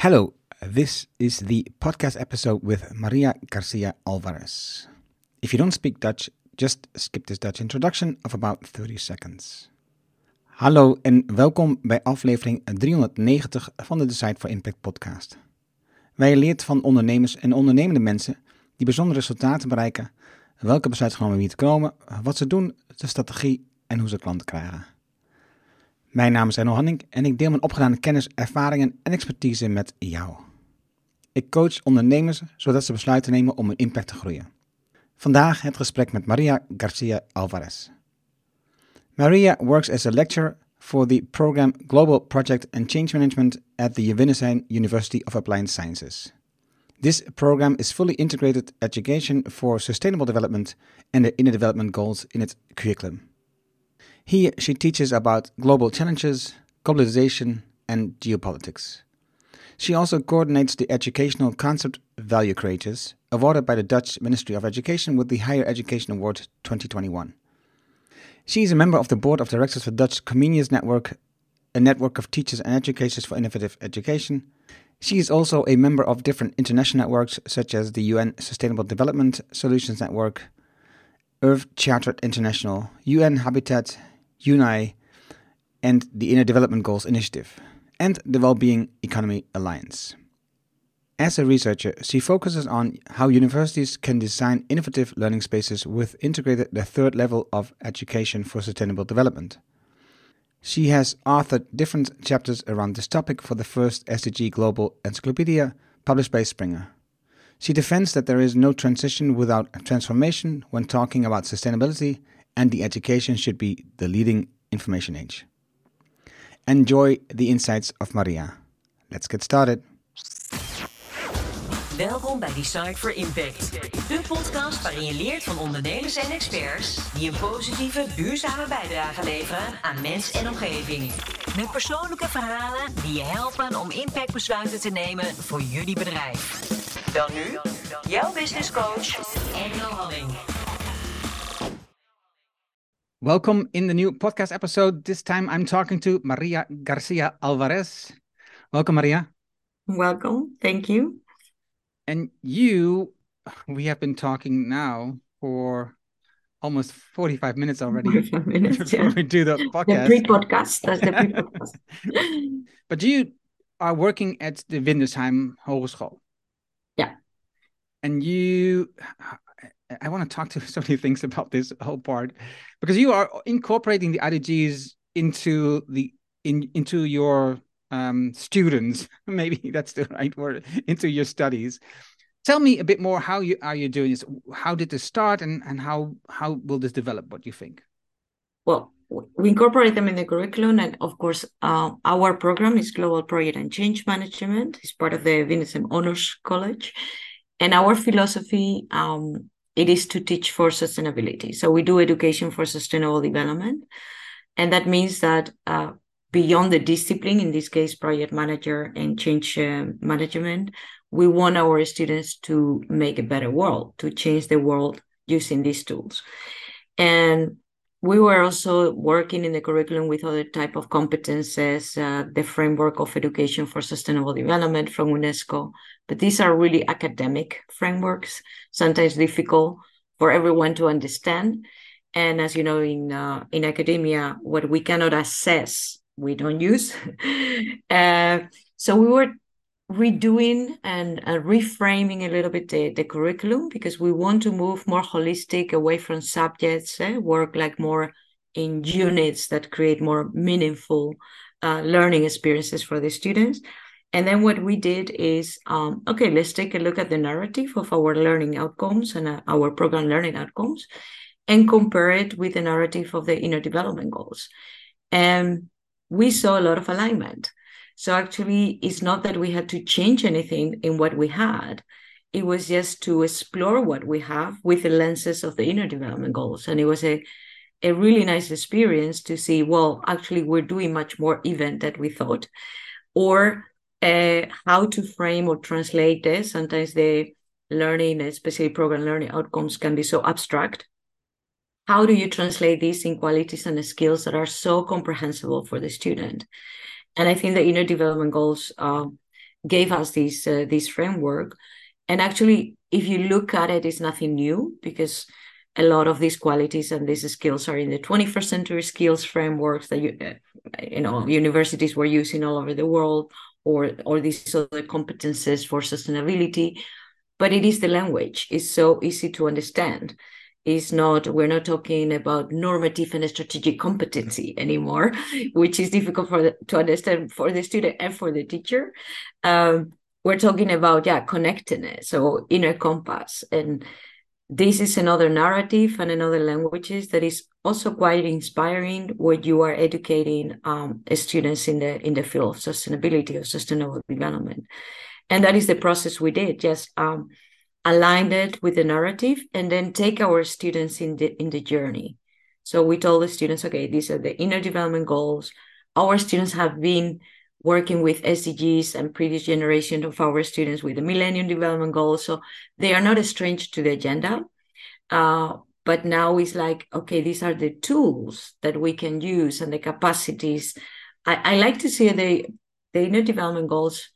Hello, this is the podcast episode with Maria Garcia Alvarez. If you don't speak Dutch, just skip this Dutch introduction of about 30 seconds. Hallo en welkom bij aflevering 390 van de Decide for Impact podcast. Wij leert van ondernemers en ondernemende mensen die bijzondere resultaten bereiken, welke besluiten genomen wie te komen, wat ze doen, de strategie en hoe ze klanten krijgen. Mijn naam is Enno Hanning en ik deel mijn opgedane kennis, ervaringen en expertise met jou. Ik coach ondernemers zodat ze besluiten nemen om hun impact te groeien. Vandaag het gesprek met Maria Garcia Alvarez. Maria works as a lecturer for the program Global Project and Change Management at the Jovinnesheim University of Applied Sciences. This program is fully integrated education for sustainable development and the inner development goals in its curriculum. Here she teaches about global challenges, globalization, and geopolitics. She also coordinates the educational concept Value Creators, awarded by the Dutch Ministry of Education with the Higher Education Award 2021. She is a member of the board of directors for Dutch Comenius Network, a network of teachers and educators for innovative education. She is also a member of different international networks such as the UN Sustainable Development Solutions Network, Earth Chartered International, UN Habitat, UNAI, and the Inner Development Goals Initiative, and the Wellbeing Economy Alliance. As a researcher, she focuses on how universities can design innovative learning spaces with integrated the third level of education for sustainable development. She has authored different chapters around this topic for the first SDG Global Encyclopedia published by Springer. She defends that there is no transition without transformation when talking about sustainability and the education should be the leading information age. Enjoy the insights of Maria. Let's get started. Welkom bij Decide for Impact, de podcast waarin je leert van ondernemers en experts die een positieve, duurzame bijdrage leveren aan mens en omgeving. Met persoonlijke verhalen die je helpen om impactbesluiten te nemen voor jullie bedrijf. Dan nu, jouw business coach, Engel Halling. Welcome in the new podcast episode. This time I'm talking to Maria Garcia Alvarez. Welcome, Maria. Welcome. Thank you. And you, we have been talking now for almost 45 minutes already 45 minutes, before yeah. we do the The podcast. pre-podcast. That's the pre-podcast. but you are working at the Windesheim Hogeschool. Yeah. And you, I want to talk to so many things about this whole part because you are incorporating the IDGs into the in into your um, students. Maybe that's the right word into your studies. Tell me a bit more. How you are you doing this? How did this start, and and how how will this develop? What do you think? well, we incorporate them in the curriculum, and of course, uh, our program is Global Project and Change Management. It's part of the Windesheim Honors College, and our philosophy um, it is to teach for sustainability. So we do education for sustainable development, and that means that uh, beyond the discipline, in this case, project manager and change uh, management, we want our students to make a better world, to change the world using these tools, and we were also working in the curriculum with other type of competences uh, the framework of education for sustainable development from unesco. But these are really academic frameworks sometimes difficult for everyone to understand. And as you know in uh, in academia what we cannot assess we don't use. Uh, so we were redoing and uh, reframing a little bit the, the curriculum because we want to move more holistic away from subjects eh? work like more in units that create more meaningful uh, learning experiences for the students and then what we did is um, okay let's take a look at the narrative of our learning outcomes and uh, our program learning outcomes and compare it with the narrative of the inner development goals and we saw a lot of alignment so actually, it's not that we had to change anything in what we had. It was just to explore what we have with the lenses of the inner development goals. And it was a, a really nice experience to see, well, actually, we're doing much more even than we thought. Or uh, how to frame or translate this. Sometimes the learning, especially program learning outcomes, can be so abstract. How do you translate these in qualities and skills that are so comprehensible for the student? And I think the inner development goals uh, gave us this uh, this framework. And actually, if you look at it, it's nothing new because a lot of these qualities and these skills are in the 21st century skills frameworks that you, uh, you know universities were using all over the world or or these other competences for sustainability. But it is the language. It's so easy to understand it's not we're not talking about normative and strategic competency anymore which is difficult for the, to understand for the student and for the teacher. Um, we're talking about yeah connectedness so inner compass. And this is another narrative and another languages that is also quite inspiring when you are educating um, students in the in the field of sustainability or sustainable development. And that is the process we did just um, aligned it with the narrative and then take our students in the in the journey so we told the students okay these are the inner development goals our students have been working with SDGs and previous generation of our students with the Millennium Development Goals. So they are not strange to the agenda. Uh, but now it's like, okay, these are the tools that we can use and the capacities. I, I like to see the, the inner development goals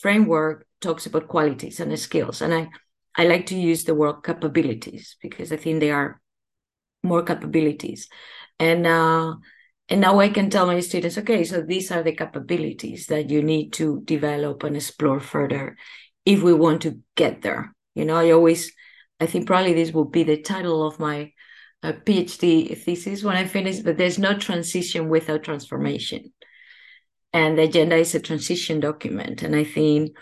framework talks about qualities and skills. And I, I like to use the word capabilities because I think they are more capabilities. And uh, and now I can tell my students, okay, so these are the capabilities that you need to develop and explore further if we want to get there. You know, I always, I think probably this will be the title of my uh, PhD thesis when I finish, but there's no transition without transformation. And the agenda is a transition document. And I think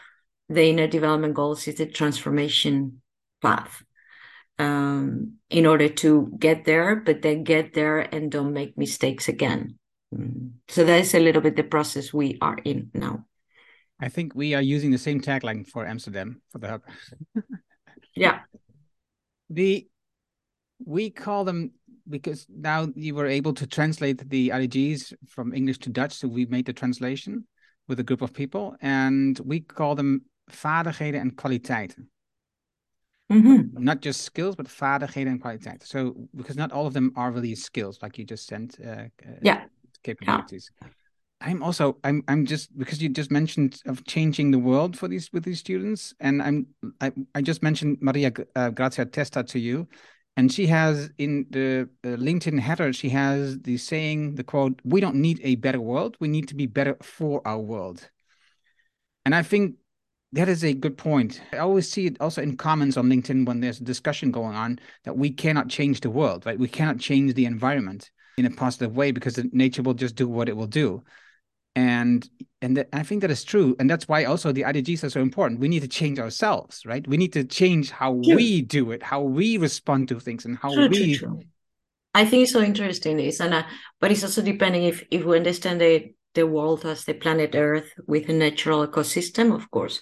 the inner development goals is a transformation path um, in order to get there, but then get there and don't make mistakes again. Mm. So that is a little bit the process we are in now. I think we are using the same tagline for Amsterdam for the hub. yeah. The we call them because now you were able to translate the IDGs from English to Dutch, so we made the translation with a group of people, and we call them vaardigheden en kwaliteiten. Mm-hmm. Not just skills, but vaardigheden and kwaliteit. So because not all of them are really skills, like you just sent. Uh, uh, yeah. Capabilities. Yeah. I'm also I'm I'm just because you just mentioned of changing the world for these with these students, and I'm I, I just mentioned Maria uh, Grazia Testa to you, and she has in the uh, LinkedIn header she has the saying the quote We don't need a better world, we need to be better for our world, and I think that is a good point. I always see it also in comments on LinkedIn when there's a discussion going on that we cannot change the world, right? We cannot change the environment in a positive way because nature will just do what it will do. And and that, I think that is true. And that's why also the IDGs are so important. We need to change ourselves, right? We need to change how true. we do it, how we respond to things and how true, we true, I think it's so interesting this, and uh, but it's also depending if if we understand the the world as the planet Earth with a natural ecosystem, of course.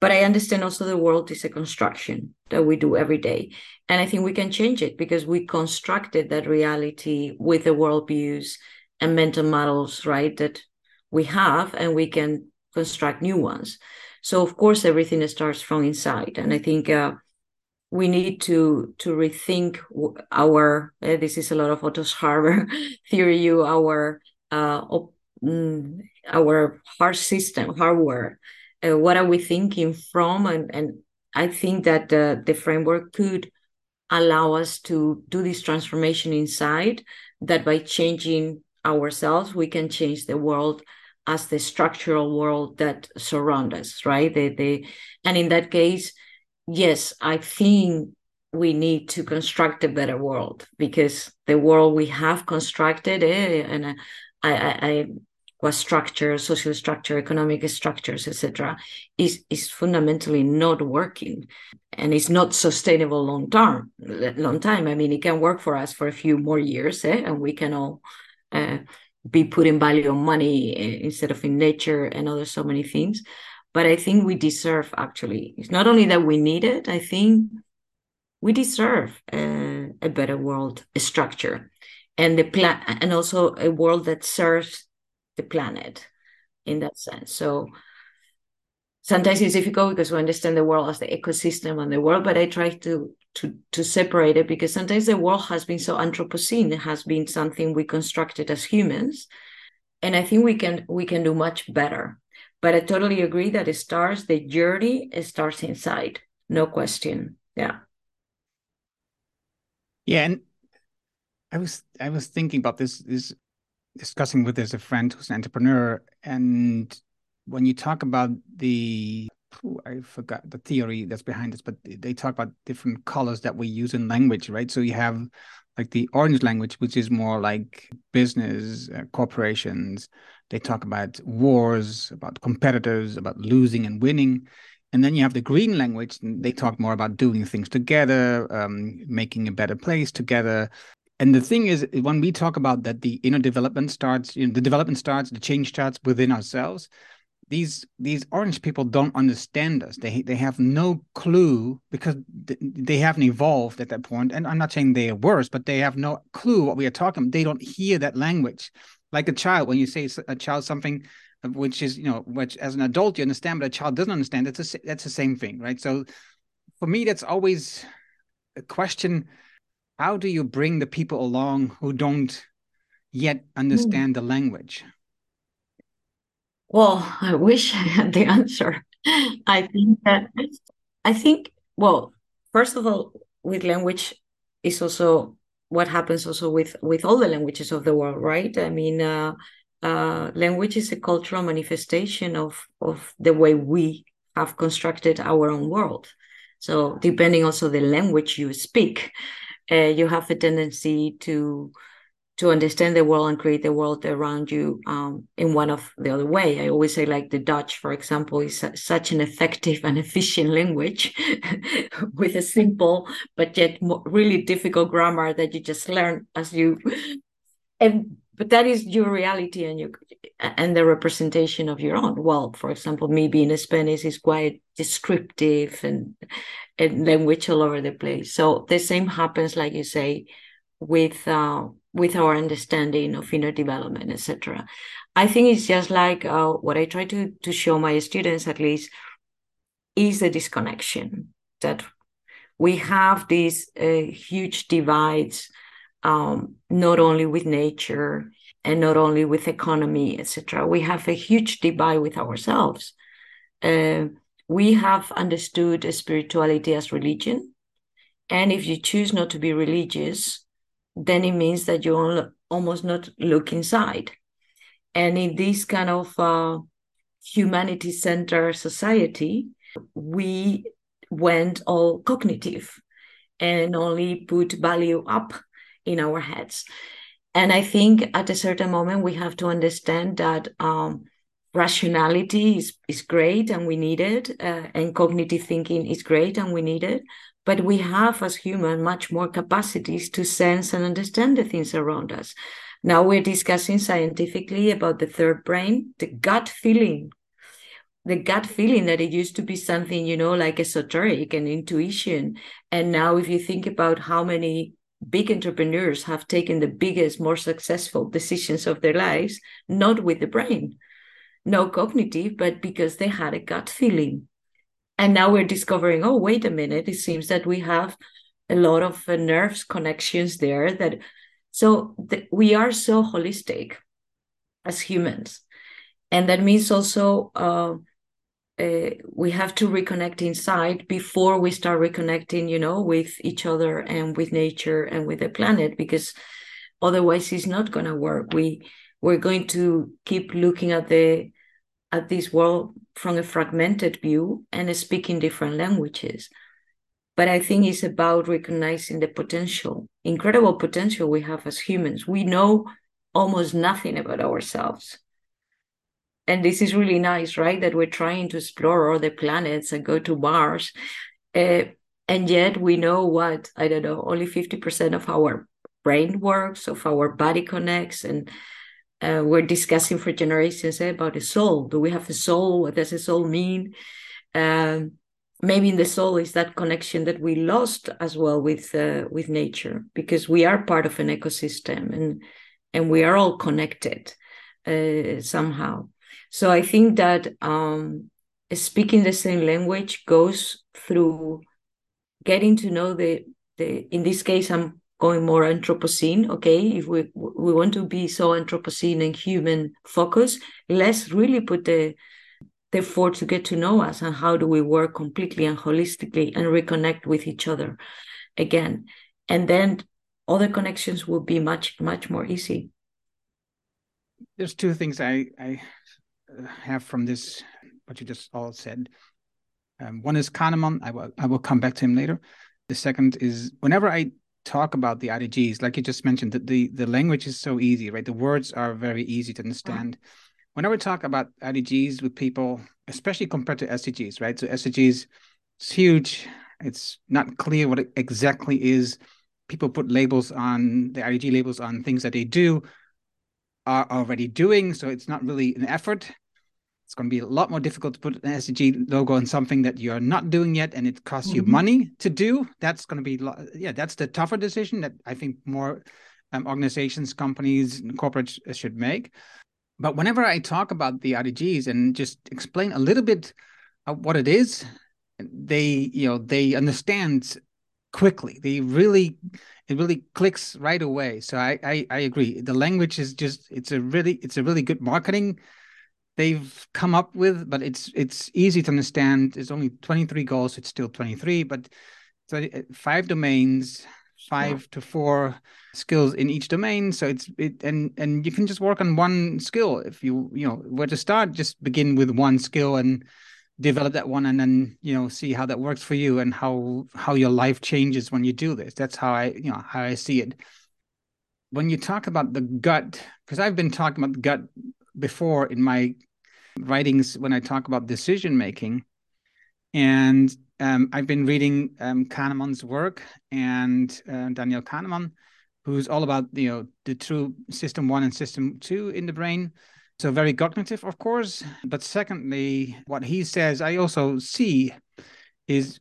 But I understand also the world is a construction that we do every day. And I think we can change it because we constructed that reality with the worldviews and mental models, right, that we have, and we can construct new ones. So, of course, everything starts from inside. And I think uh, we need to to rethink our uh, this is a lot of Otto Scharmer theory you our uh, op, mm, our heart system hardware uh, what are we thinking from? And, and i think that the, the framework could allow us to do this transformation inside that by changing ourselves we can change the world as the structural world that surround us right? They, they and in that case yes i think we need to construct a better world because the world we have constructed eh, and I, I, I what structure, social structure, economic structures, etc., is is fundamentally not working, and it's not sustainable long term. Long time. I mean, it can work for us for a few more years, eh? and we can all uh, be putting value on money eh, instead of in nature and other so many things. But I think we deserve actually. It's not only that we need it. I think we deserve uh, a better world a structure and the plan and also a world that serves the planet in that sense. So sometimes it's difficult because we understand the world as the ecosystem and the world, but I try to to to separate it because sometimes the world has been so anthropocene, it has been something we constructed as humans. And I think we can we can do much better. but I totally agree that it starts the journey it starts inside, no question. Yeah. Yeah, and I was I was thinking about this this discussing with this a friend who's an entrepreneur, and when you talk about the I forgot the theory that's behind this, but they talk about different colors that we use in language, right? So you have like the orange language, which is more like business, uh, corporations. They talk about wars, about competitors, about losing and winning. And then you have the green language, and they talk more about doing things together, um, making a better place together. And the thing is, when we talk about that, the inner development starts, you know, the development starts, the change starts within ourselves these these orange people don't understand us. They they have no clue because they haven't evolved at that point. and i'm not saying they are worse but they have no clue what we are talking they don't hear that language. Like a child when you say a child something uh, which is you know which as an adult you understand but a child doesn't understand that's a, that's the same thing right? So for me that's always a question how do you bring the people along who don't yet understand the language well, I wish I had the answer. I think that I think well, first of all, with language is also what happens also with with all the languages of the world, right? I mean, uh, uh, language is a cultural manifestation of of the way we have constructed our own world. So depending also the language you speak, uh, you have a tendency to to understand the world and create the world around you um, in one of the other way. I always say, like the Dutch, for example, is such an effective and efficient language with a simple but yet really difficult grammar that you just learn as you. And but that is your reality and you and the representation of your own. Well, for example, me being Spanish is quite descriptive and and language all over the place. So the same happens, like you say, with. Uh, with our understanding of inner development, etc. I think it's just like uh, what I try to to show my students, at least, is the disconnection that we have these uh, huge divides, um, not only with nature and not only with economy, etc. We have a huge divide with ourselves. Uh, we have understood spirituality as religion, and if you choose not to be religious, then it means that you almost not look inside. And in this kind of uh, humanity centered society, we went all cognitive and only put value up in our heads. And I think at a certain moment, we have to understand that um, rationality is, is great and we need it, uh, and cognitive thinking is great and we need it. But we have as human much more capacities to sense and understand the things around us. Now we're discussing scientifically about the third brain the gut feeling. The gut feeling that it used to be something you know like esoteric and intuition. And now if you think about how many big entrepreneurs have taken the biggest more successful decisions of their lives not with the brain no cognitive but because they had a gut feeling. And now we're discovering oh wait a minute it seems that we have a lot of uh, nerves connections there that so th- we are so holistic as humans. And that means also uh, uh, we have to reconnect inside before we start reconnecting you know with each other and with nature and with the planet because otherwise it's not going to work we we're going to keep looking at the at this world from a fragmented view and speaking different languages. But I think it's about recognizing the potential, incredible potential we have as humans. We know almost nothing about ourselves. And this is really nice, right? That we're trying to explore other planets and go to Mars. Uh, and yet we know what, I don't know, only 50% of our brain works, of our body connects, and uh, we're discussing for generations eh, about the soul. Do we have a soul? What does a soul mean? Um, maybe in the soul is that connection that we lost as well with uh, with nature, because we are part of an ecosystem and and we are all connected uh, somehow. So I think that um, speaking the same language goes through getting to know the the. In this case, I'm going more anthropocene okay if we we want to be so anthropocene and human focus let's really put the therefore to get to know us and how do we work completely and holistically and reconnect with each other again and then other connections will be much much more easy there's two things i i have from this what you just all said um, one is kahneman i will i will come back to him later the second is whenever i talk about the idgs like you just mentioned that the the language is so easy right the words are very easy to understand mm-hmm whenever we talk about IDGs with people, especially compared to SDGs, right? So SDGs, it's huge. It's not clear what it exactly is. People put labels on the IDG labels on things that they do are already doing. So it's not really an effort. It's going to be a lot more difficult to put an SDG logo on something that you're not doing yet, and it costs mm-hmm. you money to do. That's going to be, yeah, that's the tougher decision that I think more um, organizations, companies, and corporates should make. But whenever I talk about the IDGs and just explain a little bit what it is, they you know they understand quickly. They really it really clicks right away. So I, I I agree. The language is just it's a really it's a really good marketing they've come up with, but it's it's easy to understand. It's only 23 goals. It's still 23, but uh, five domains, five to four skills in each domain so it's it and and you can just work on one skill if you you know where to start just begin with one skill and develop that one and then you know see how that works for you and how how your life changes when you do this that's how i you know how i see it when you talk about the gut because i've been talking about the gut before in my writings when i talk about decision making and um, I've been reading um, Kahneman's work and uh, Daniel Kahneman, who's all about you know the true system one and system two in the brain. So very cognitive, of course. But secondly, what he says, I also see, is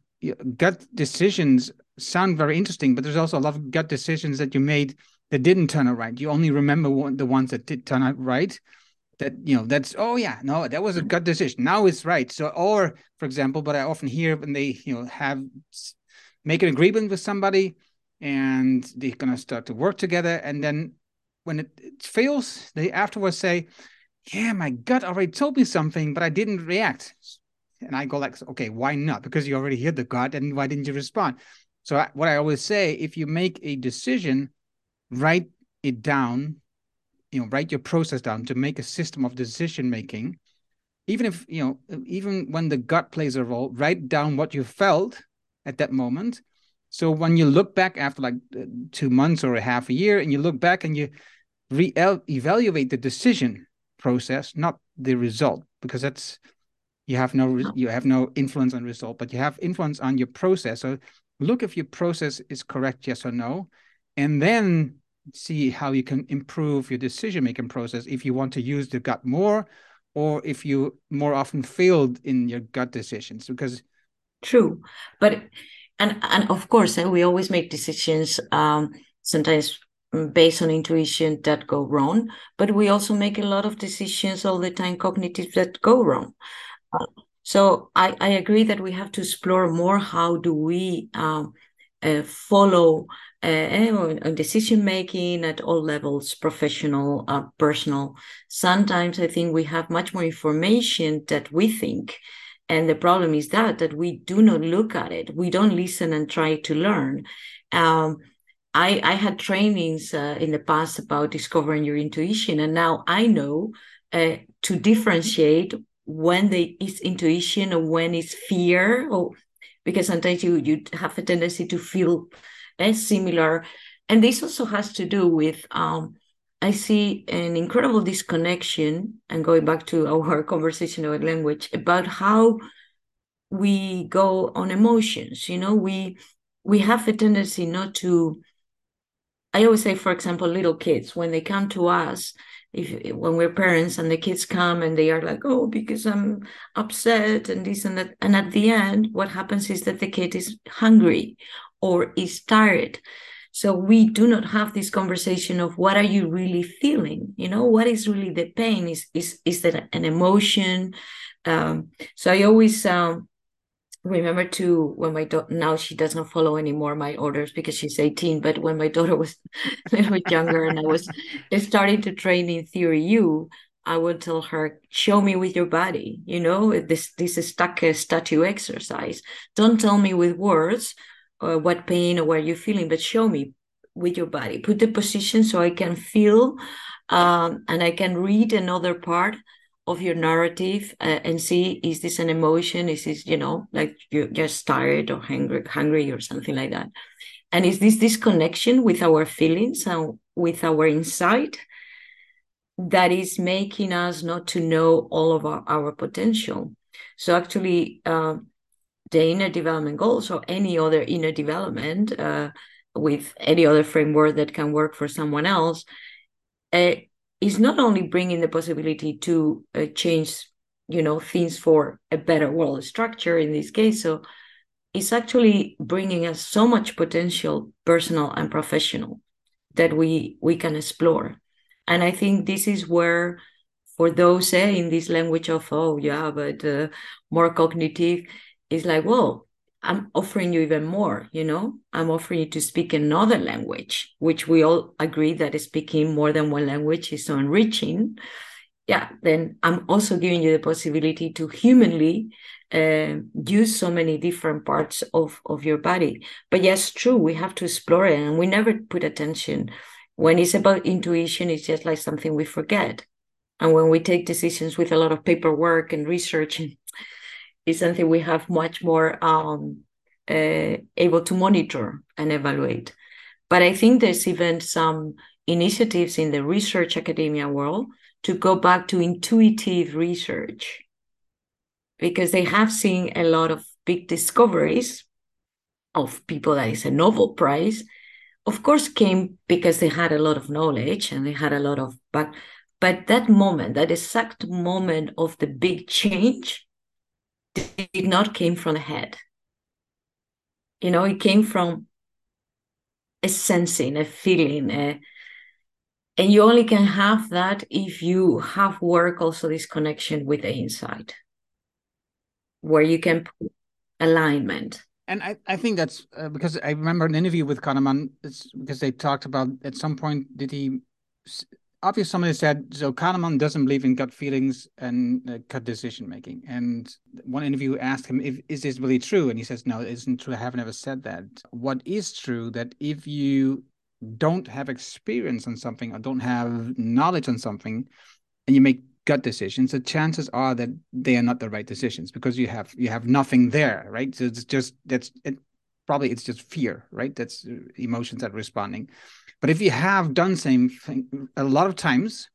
gut decisions sound very interesting, but there's also a lot of gut decisions that you made that didn't turn out right. You only remember the ones that did turn out right that you know that's oh yeah no that was a good decision. Now it's right. So or for example but i often hear when they you know have make an agreement with somebody and they're going to start to work together. And then when it, it fails they afterwards say yeah my gut already told me something but i didn't react. And i go like okay why not? Because you already heard the gut and why didn't you respond? So I, what i always say if you make a decision write it down you know write your process down to make a system of decision making. Even if you know even when the gut plays a role write down what you felt at that moment. So when you look back after like uh, two months or a half a year and you look back and you re-evaluate the decision process not the result because that's you have no you have no influence on result but you have influence on your process. So look if your process is correct yes or no. And then see how you can improve your decision making process if you want to use the gut more or if you more often failed in your gut decisions because true. But and and of course eh, we always make decisions um, sometimes based on intuition that go wrong but we also make a lot of decisions all the time cognitive that go wrong. Uh, so I, I agree that we have to explore more how do we um, uh, follow uh, decision making at all levels professional uh, personal. Sometimes i think we have much more information that we think and the problem is that that we do not look at it. We don't listen and try to learn. Um, I, I had trainings uh, in the past about discovering your intuition and now i know uh, to differentiate when the is intuition or when it's fear. Or because sometimes you you have a tendency to feel uh, similar. And this also has to do with um, i see an incredible disconnection and going back to our conversation about language about how we go on emotions you know? We we have a tendency not to i always say for example little kids when they come to us if when we're parents and the kids come and they are like oh because i'm upset and this and that and at the end what happens is that the kid is hungry or is tired so we do not have this conversation of what are you really feeling you know what is really the pain is is is that an emotion um, so i always um, remember to when my daughter now she doesn't follow anymore my orders because she's 18 but when my daughter was a little bit younger and i was starting to train in theory u I would tell her, show me with your body. You know, this this is stuck a statue exercise. Don't tell me with words uh, what pain or what you're feeling, but show me with your body. Put the position so I can feel um, and I can read another part of your narrative uh, and see is this an emotion? Is this, you know, like you're just tired or hungry, hungry or something like that? And is this this connection with our feelings and with our insight that is making us not to know all of our, our potential? So actually, uh, the inner development goals or any other inner development uh, with any other framework that can work for someone else uh, is not only bringing the possibility to uh, change you know things for a better world structure in this case so it's actually bringing us so much potential personal and professional that we we can explore. And i think this is where for those eh, in this language of oh yeah but uh, more cognitive is like well I'm offering you even more, you know, I'm offering you to speak another language, which we all agree that speaking more than one language is so enriching. Yeah, then I'm also giving you the possibility to humanly uh, use so many different parts of, of your body. But yes, true, we have to explore it and we never put attention. When it's about intuition, it's just like something we forget. And when we take decisions with a lot of paperwork and research, is something we have much more um, uh, able to monitor and evaluate. But I think there's even some initiatives in the research academia world to go back to intuitive research because they have seen a lot of big discoveries of people that is a Nobel Prize. Of course, came because they had a lot of knowledge and they had a lot of back. But that moment, that exact moment of the big change, did not came from the head. You know, it came from a sensing, a feeling, a, and you only can have that if you have work also this connection with the inside, where you can put alignment. And I, I think that's uh, because I remember an interview with Kahneman. It's because they talked about at some point did he obviously somebody said so kahneman doesn't believe in gut feelings and uh, gut decision making. And one interview asked him if is this really true? And he says no it isn't true. I haven't ever said that. What is true that if you don't have experience on something or don't have knowledge on something and you make gut decisions the chances are that they are not the right decisions because you have you have nothing there right? So it's just that's it, probably it's just fear right that's uh, emotions that are responding but if you have done same thing a lot of times,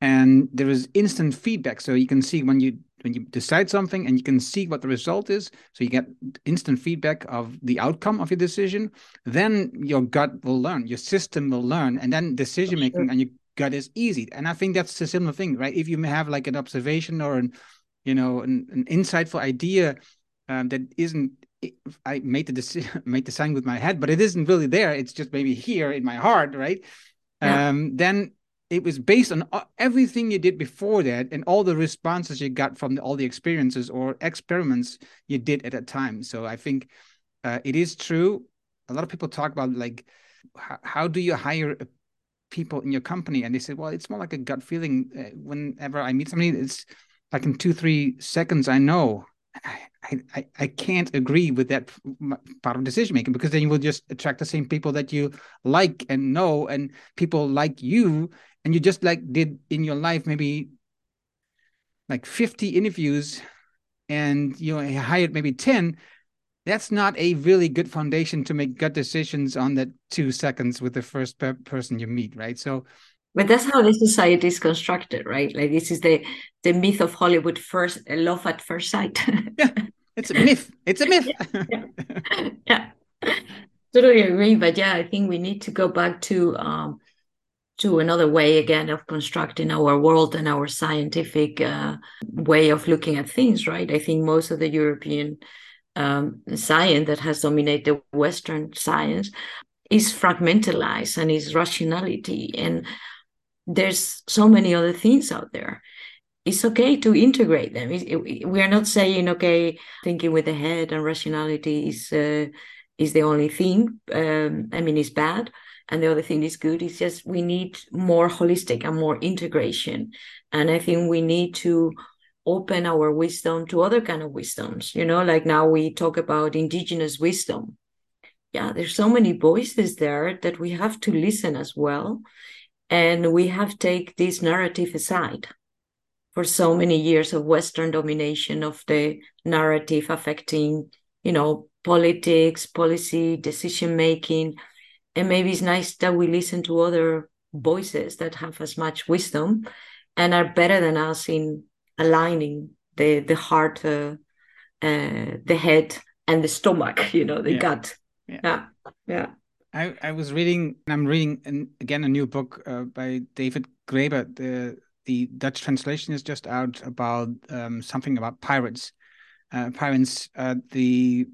and there is instant feedback, so you can see when you when you decide something and you can see what the result is, so you get instant feedback of the outcome of your decision, then your gut will learn, your system will learn, and then decision making sure. and your gut is easy. And I think that's a similar thing, right? If you have like an observation or an you know an, an insightful idea um, that isn't I made the decision, made the sign with my head, but it isn't really there. It's just maybe here in my heart, right? Yeah. Um, then it was based on everything you did before that and all the responses you got from the, all the experiences or experiments you did at that time. So I think uh, it is true. A lot of people talk about like, how, how do you hire people in your company? And they say, well, it's more like a gut feeling. Uh, whenever I meet somebody, it's like in two, three seconds, I know I, I, I can't agree with that part of decision making because then you will just attract the same people that you like and know and people like you and you just like did in your life maybe like 50 interviews and you know hired maybe 10 that's not a really good foundation to make gut decisions on that two seconds with the first per person you meet right? So but that's how the society is constructed right? Like this is the the myth of hollywood first love at first sight. Yeah it's a myth. It's a myth. Yeah, yeah. yeah. totally agree but yeah i think we need to go back to um to another way again of constructing our world and our scientific uh, way of looking at things right? I think most of the european um, science that has dominated western science is fragmentalized and is rationality. And there's so many other things out there it's okay to integrate them we are not saying okay thinking with the head and rationality is uh, is the only thing um, i mean it's bad and the other thing is good. It's just we need more holistic and more integration. And I think we need to open our wisdom to other kind of wisdoms. You know, like now we talk about indigenous wisdom. Yeah, there's so many voices there that we have to listen as well. And we have take this narrative aside for so many years of Western domination of the narrative affecting, you know, politics, policy, decision making. And maybe it's nice that we listen to other voices that have as much wisdom and are better than us in aligning the the heart, uh, uh, the head, and the stomach. You know, the yeah. gut. Yeah, yeah. yeah. I, I was reading, and I'm reading an, again a new book uh, by David Graeber. The the Dutch translation is just out about um, something about pirates. Uh, pirates at the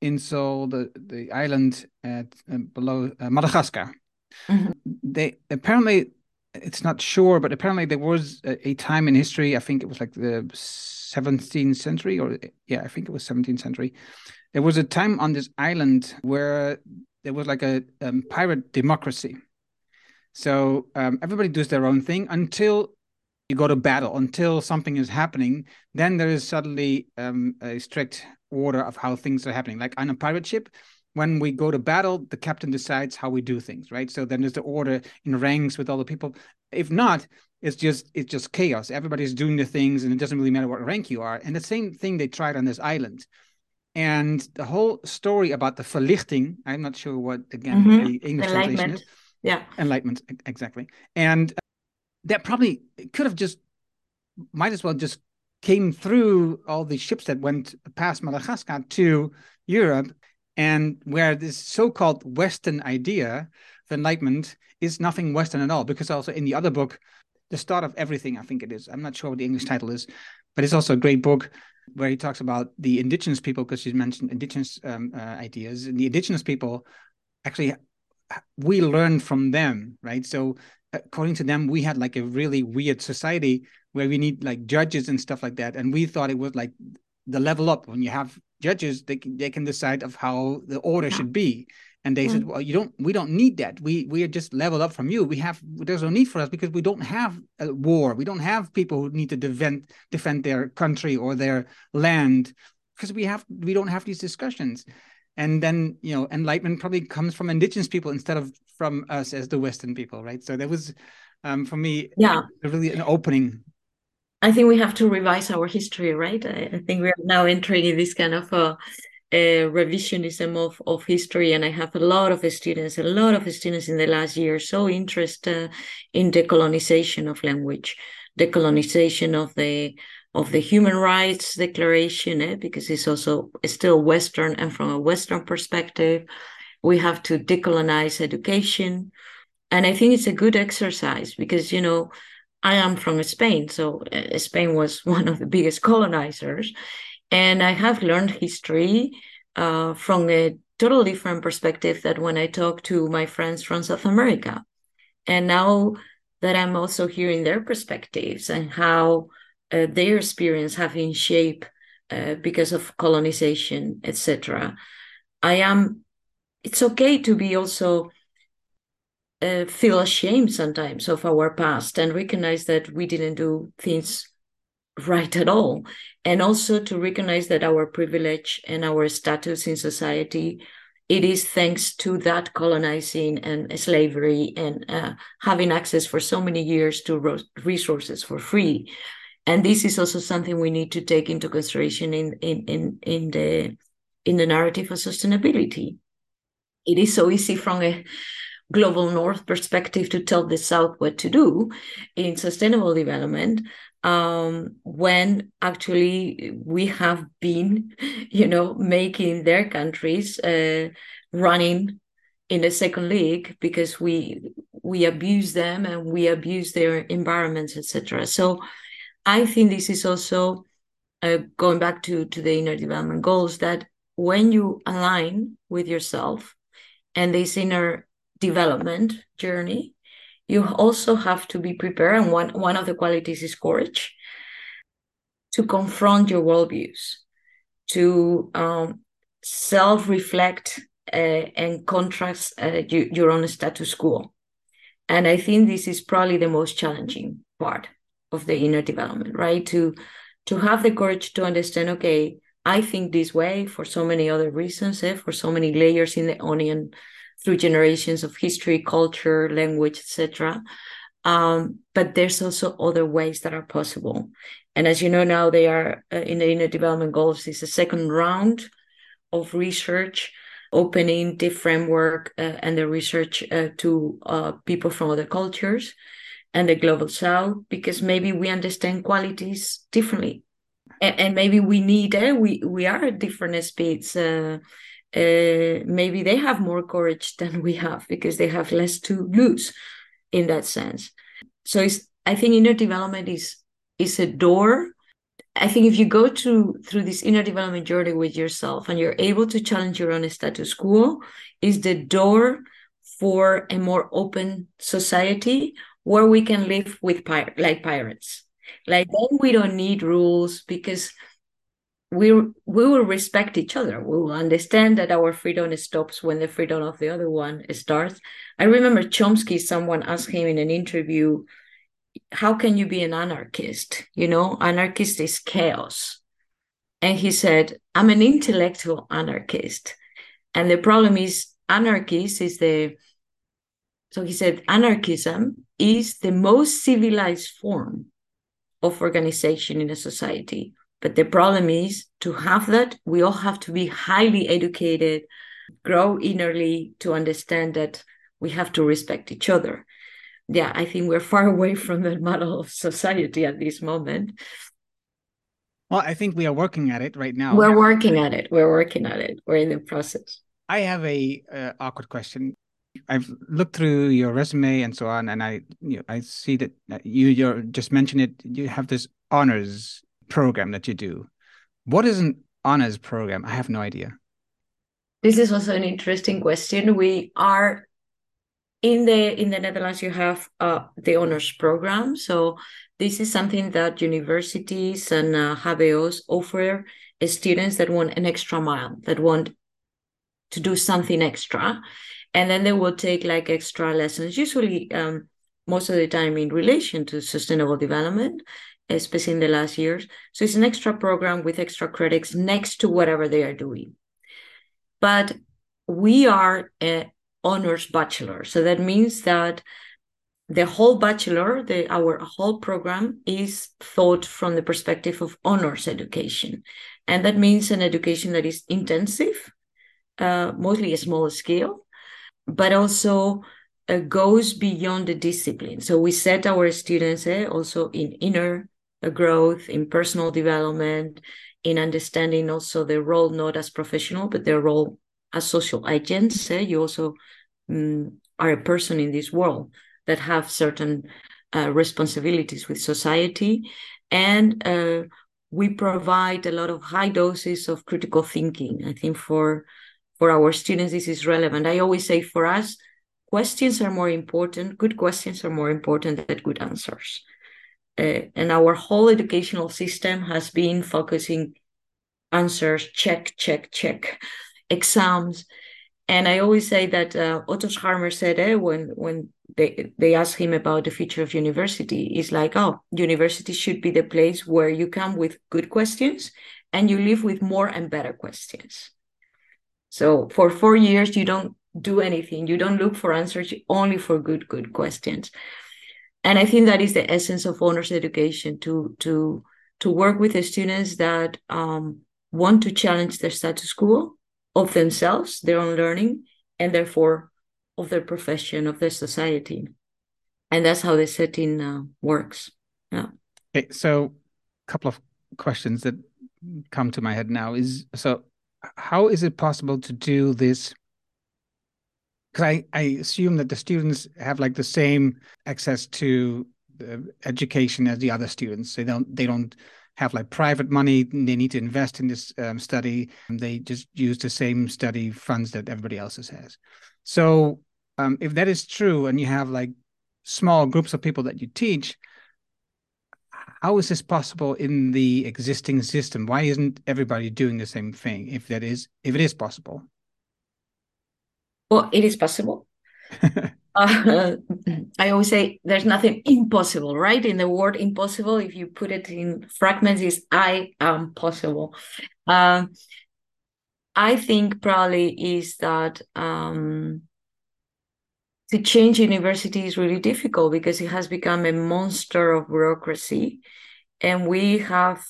Insel, the the island at uh, below uh, Madagascar. Mm-hmm. They apparently it's not sure, but apparently there was a, a, time in history. I think it was like the 17th century, or yeah, I think it was 17th century. There was a time on this island where there was like a um, pirate democracy. So um, everybody does their own thing until you go to battle, until something is happening. Then there is suddenly um, a strict order of how things are happening. Like on a pirate ship, when we go to battle, the captain decides how we do things, right? So then there's the order in ranks with all the people. If not, it's just it's just chaos. Everybody's doing the things, and it doesn't really matter what rank you are. And the same thing they tried on this island. And the whole story about the verlichting, I'm not sure what again mm-hmm. the English translation is. Yeah, enlightenment exactly. And that probably could have just might as well just came through all the ships that went past Madagascar to Europe and where this so-called Western idea of enlightenment is nothing Western at all, because also in the other book, The Start of Everything, I think it is. I'm not sure what the English title is, but it's also a great book where he talks about the indigenous people, because you mentioned indigenous um, uh, ideas. And the indigenous people, actually, we learned from them, right? So according to them, we had like a really weird society where we need like judges and stuff like that. And we thought it was like the level up when you have judges they can, they can decide of how the order should be and they mm. said well you don't we don't need that. We we are just leveled up from you. We have there's no need for us because we don't have a war. We don't have people who need to defend defend their country or their land because we have we don't have these discussions. And then you know enlightenment probably comes from indigenous people instead of from us as the western people right? So that was um, for me yeah. really an opening. I think we have to revise our history, right? I, I think we are now entering in this kind of a, revisionism of, of history. And I have a lot of students, a lot of students in the last year so interested in decolonization of language, decolonization of the of the human rights declaration, eh? because it's also still Western and from a Western perspective, we have to decolonize education. And I think it's a good exercise because, you know, I am from Spain, so uh, Spain was one of the biggest colonizers, and I have learned history uh, from a totally different perspective that when I talk to my friends from South America, and now that I'm also hearing their perspectives and how uh, their experience have been shaped uh, because of colonization, etc. I am. It's okay to be also uh, feel ashamed sometimes of our past and recognize that we didn't do things right at all. And also to recognize that our privilege and our status in society, it is thanks to that colonizing and slavery and uh, having access for so many years to resources for free. And this is also something we need to take into consideration in, in, in, in the in the narrative of sustainability. It is so easy from a global north perspective to tell the south what to do in sustainable development um, when actually we have been you know making their countries uh, running in the second league because we we abuse them and we abuse their environments etc so i think this is also uh, going back to to the inner development goals that when you align with yourself and this inner development journey, you also have to be prepared. And one, one of the qualities is courage to confront your worldviews, to um, self reflect uh, and contrast uh, you, your own status quo. And I think this is probably the most challenging part of the inner development, right? To to have the courage to understand, okay, I think this way for so many other reasons, eh, for so many layers in the onion through generations of history, culture, language, etc. Um, but there's also other ways that are possible. And as you know now, they are uh, in the inner development goals is a second round of research opening the framework uh, and the research uh, to uh, people from other cultures and the global south because maybe we understand qualities differently and, and maybe we need uh, we we are at different speeds uh, maybe they have more courage than we have because they have less to lose in that sense so i think inner development is is a door I think if you go to through this inner development journey with yourself and you're able to challenge your own status quo, is the door for a more open society where we can live with pir- like pirates. Like then we don't need rules because we we will respect each other. We will understand that our freedom stops when the freedom of the other one starts. I remember Chomsky. Someone asked him in an interview how can you be an anarchist? You know, anarchist is chaos. And he said, I'm an intellectual anarchist. And the problem is, anarchist is the, so he said, anarchism is the most civilized form of organization in a society. But the problem is, to have that, we all have to be highly educated, grow innerly to understand that we have to respect each other yeah, I think we're far away from that model of society at this moment. Well, I think we are working at it right now. We're working at it. We're working at it. We're in the process. I have a uh, awkward question. I've looked through your resume and so on, and I you know, I see that you you just mentioned it. You have this honors program that you do. What is an honors program? I have no idea. This is also an interesting question. We are in the in the Netherlands, you have uh, the honors program. So this is something that universities and uh, offer students that want an extra mile, that want to do something extra, and then they will take like extra lessons. Usually, um, most of the time in relation to sustainable development, especially in the last years. So it's an extra program with extra credits next to whatever they are doing. But we are a, honors bachelor. So that means that the whole bachelor, the our whole program is thought from the perspective of honors education. And that means an education that is intensive, uh, mostly a small scale, but also uh, goes beyond the discipline. So we set our students eh, also in inner growth, in personal development, in understanding also their role not as professional, but their role as social agents. Eh? You also um, are a person in this world that have certain uh, responsibilities with society and uh, we provide a lot of high doses of critical thinking i think for for our students this is relevant i always say for us questions are more important good questions are more important than good answers uh, and our whole educational system has been focusing answers check check check exams and I always say that uh, Otto Scharmer said eh, when when they they asked him about the future of university, is like, oh, university should be the place where you come with good questions and you live with more and better questions. So for four years, you don't do anything. You don't look for answers, only for good, good questions. And I think that is the essence of honors education to to to work with the students that um, want to challenge their status quo of themselves, their own learning, and therefore of their profession, of their society. And that's how the setting uh, works. Yeah. Okay, so a couple of questions that come to my head now is so how is it possible to do this because I, I assume that the students have like the same access to education as the other students. They don't they don't have like private money. They need to invest in this um, study. They just use the same study funds that everybody else has. So um, if that is true and you have like small groups of people that you teach how is this possible in the existing system? Why isn't everybody doing the same thing if that is if it is possible Well, it is possible. uh, I always say there's nothing impossible, right? In the word impossible, if you put it in fragments, is I am possible. Uh, I think probably is that um, to change university is really difficult because it has become a monster of bureaucracy, and we have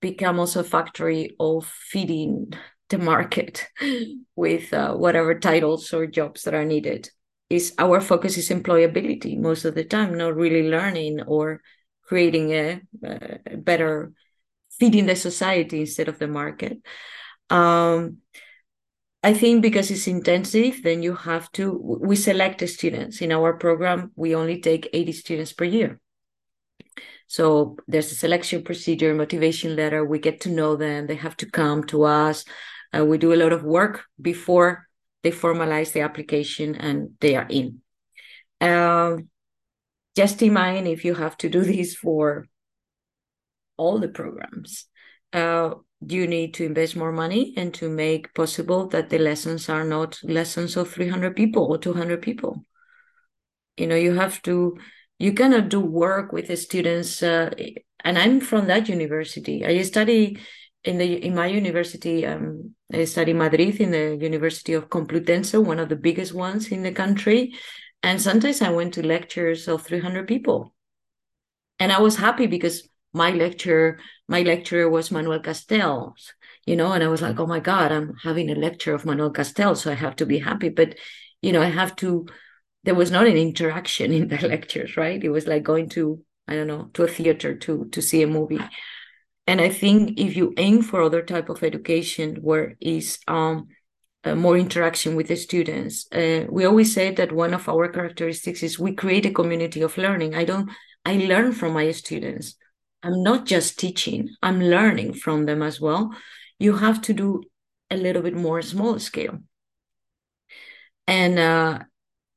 become also a factory of feeding the market with uh, whatever titles or jobs that are needed. Is our focus is employability most of the time not really learning or creating a, a better feeding the society instead of the market. Um, i think because it's intensive then you have to we select the students. In our program we only take 80 students per year. So there's a selection procedure motivation letter. We get to know them. They have to come to us uh, we do a lot of work before they formalize the application and they are in. Uh, just imagine if you have to do this for all the programs. Uh, you need to invest more money and to make possible that the lessons are not lessons of 300 people or 200 people. You know, you have to, you cannot do work with the students. Uh, and I'm from that university. I study in the in my university, um, I studied Madrid in the University of Complutense, one of the biggest ones in the country. And sometimes I went to lectures of 300 people. And I was happy because my lecture, my lecturer was Manuel Castells, you know, and I was like, oh my God, I'm having a lecture of Manuel Castells, so I have to be happy. But, you know, I have to, there was not an interaction in the lectures, right? It was like going to, I don't know, to a theater to to see a movie and i think if you aim for other type of education where is um, uh, more interaction with the students uh, we always say that one of our characteristics is we create a community of learning. I don't i learn from my students. I'm not just teaching i'm learning from them as well. You have to do a little bit more small scale. And uh,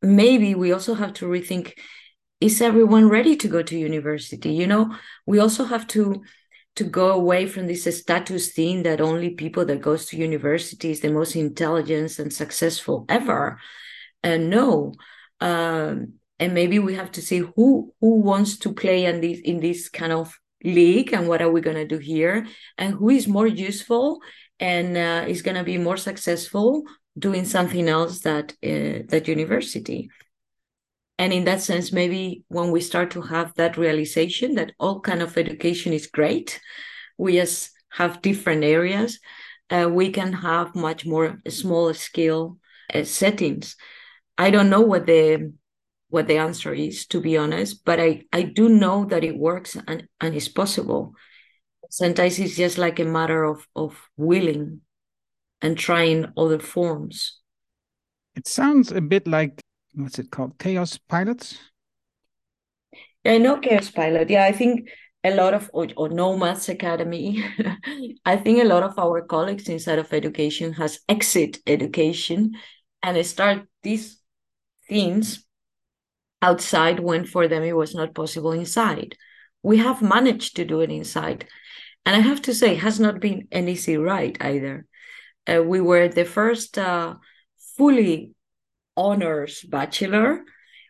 maybe we also have to rethink is everyone ready to go to university? You know we also have to to go away from this status thing that only people that goes to university is the most intelligent and successful ever. And no um, and maybe we have to see who who wants to play in this in this kind of league and what are we going to do here and who is more useful and uh, is going to be more successful doing something else that uh, that university and in that sense maybe when we start to have that realization that all kind of education is great we just have different areas uh, we can have much more small scale uh, settings. I don't know what the what the answer is to be honest but i i do know that it works and and it's possible. Sometimes it's just like a matter of of willing and trying other forms. It sounds a bit like what's it called? KaosPilots? I know KaosPilot. Yeah, I think a lot of or, or Nomads Academy. I think a lot of our colleagues inside of education has exit education and start these things outside when for them it was not possible inside. We have managed to do it inside. And I have to say, has not been an easy ride either. Uh, we were the first uh, fully honors bachelor.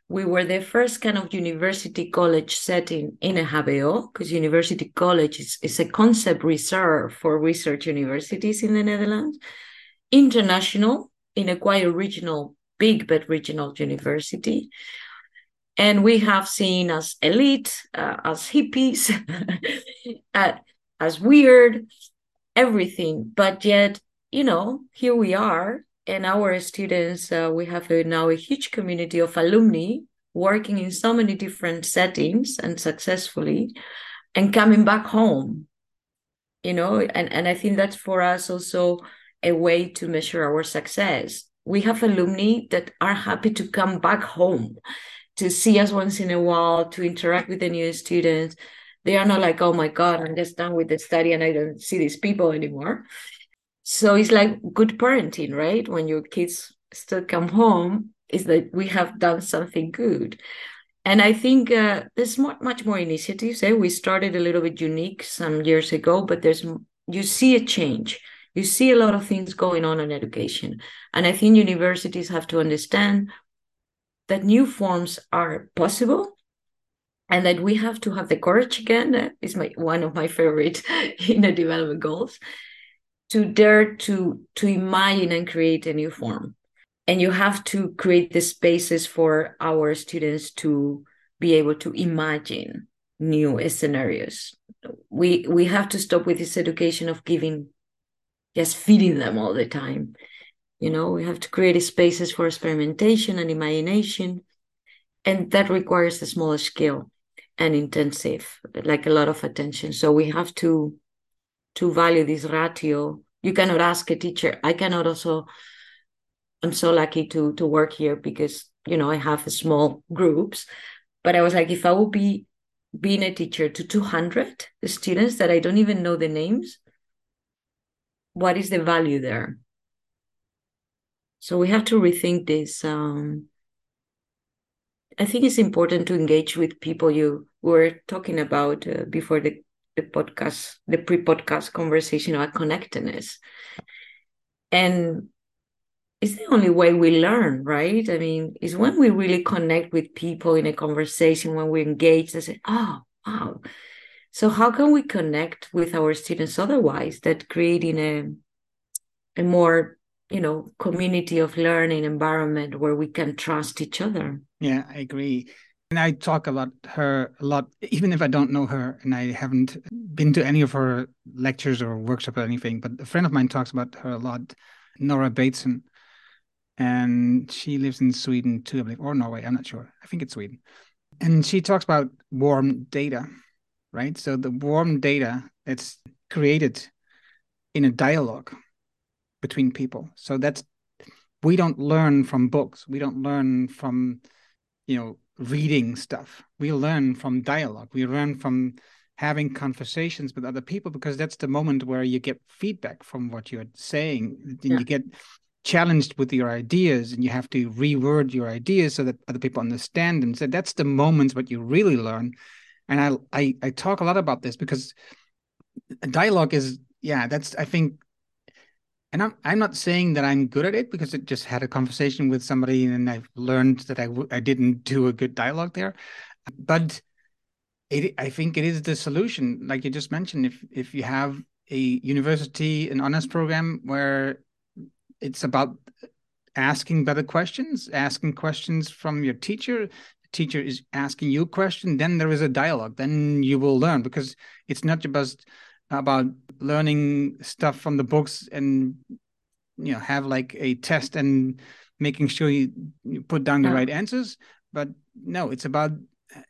We were the first kind of university college setting in a HBO, because university college is, is a concept reserved for research universities in the Netherlands. International, in a quite regional, big but regional university. And we have seen as elite, uh, as hippies, uh, as weird, everything. But yet, you know, here we are and our students, uh, we have a, now a huge community of alumni working in so many different settings and successfully, and coming back home. You know, and, and I think that's for us also a way to measure our success. We have alumni that are happy to come back home to see us once in a while, to interact with the new students. They are not like, oh my God, I'm just done with the study and I don't see these people anymore so it's like good parenting right? When your kids still come home is that we have done something good. And i think uh, there's much more initiatives eh? we started a little bit unique some years ago but there's you see a change. You see a lot of things going on in education. And I think universities have to understand that new forms are possible and that we have to have the courage again that is my one of my favorite in the development goals to dare to to imagine and create a new form. And you have to create the spaces for our students to be able to imagine new scenarios. We we have to stop with this education of giving just feeding them all the time. You know we have to create spaces for experimentation and imagination and that requires a smaller scale and intensive like a lot of attention. So we have to to value this ratio. You cannot ask a teacher i cannot also i'm so lucky to to work here because you know i have small groups. But i was like if i would be being a teacher to 200 students that i don't even know the names what is the value there? So we have to rethink this um, i think it's important to engage with people you were talking about uh, before the, the podcast the pre-podcast conversation about connectedness and it's the only way we learn, right? I mean, it's when we really connect with people in a conversation, when we engage, they say, oh, wow. So how can we connect with our students otherwise that creating a, a more, you know, community of learning environment where we can trust each other? Yeah, I agree. And I talk about her a lot, even if I don't know her and I haven't been to any of her lectures or workshops or anything. But a friend of mine talks about her a lot, Nora Bateson and she lives in Sweden too, I believe, or Norway. I'm not sure. I think it's Sweden. And she talks about warm data, right? So the warm data it's created in a dialogue between people. So that's we don't learn from books. We don't learn from, you know, reading stuff. We learn from dialogue. We learn from having conversations with other people because that's the moment where you get feedback from what you're saying. And yeah. you get challenged with your ideas and you have to reword your ideas so that other people understand them so that's the moments what you really learn and I, I i talk a lot about this because dialogue is yeah that's i think and I'm I'm not saying that I'm good at it because I just had a conversation with somebody and I've learned that I w- I didn't do a good dialogue there, but it I think it is the solution. Like you just mentioned, if if you have a university an honors program where it's about asking better questions, asking questions from your teacher. The teacher is asking you a question, then there is a dialogue. Then you will learn because it's not just about learning stuff from the books and you know have like a test and making sure you, you put down the yeah. right answers. But no, it's about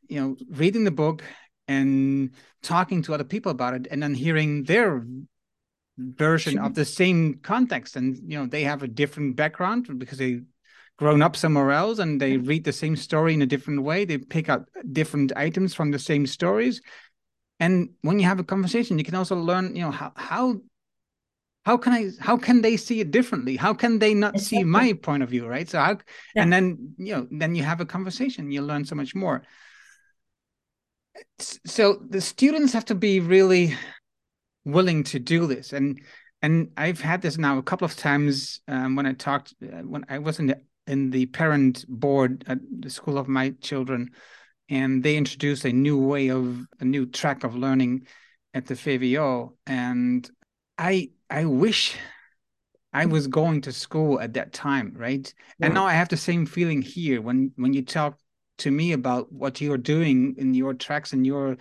you know reading the book and talking to other people about it and then hearing their version of the same context. And you know they have a different background because they grown up somewhere else and they read the same story in a different way. They pick up different items from the same stories and when you have a conversation you can also learn you know how how how can i how can they see it differently? How can they not exactly. see my point of view right? So how yeah. and then you know then you have a conversation you learn so much more. So the students have to be really willing to do this. And and I've had this now a couple of times um, when I talked uh, when I was in the in the parent board at the school of my children, and they introduced a new way of a new track of learning at the VWO, and I I wish I was going to school at that time, right? Yeah. And now I have the same feeling here when when you talk to me about what you're doing in your tracks and your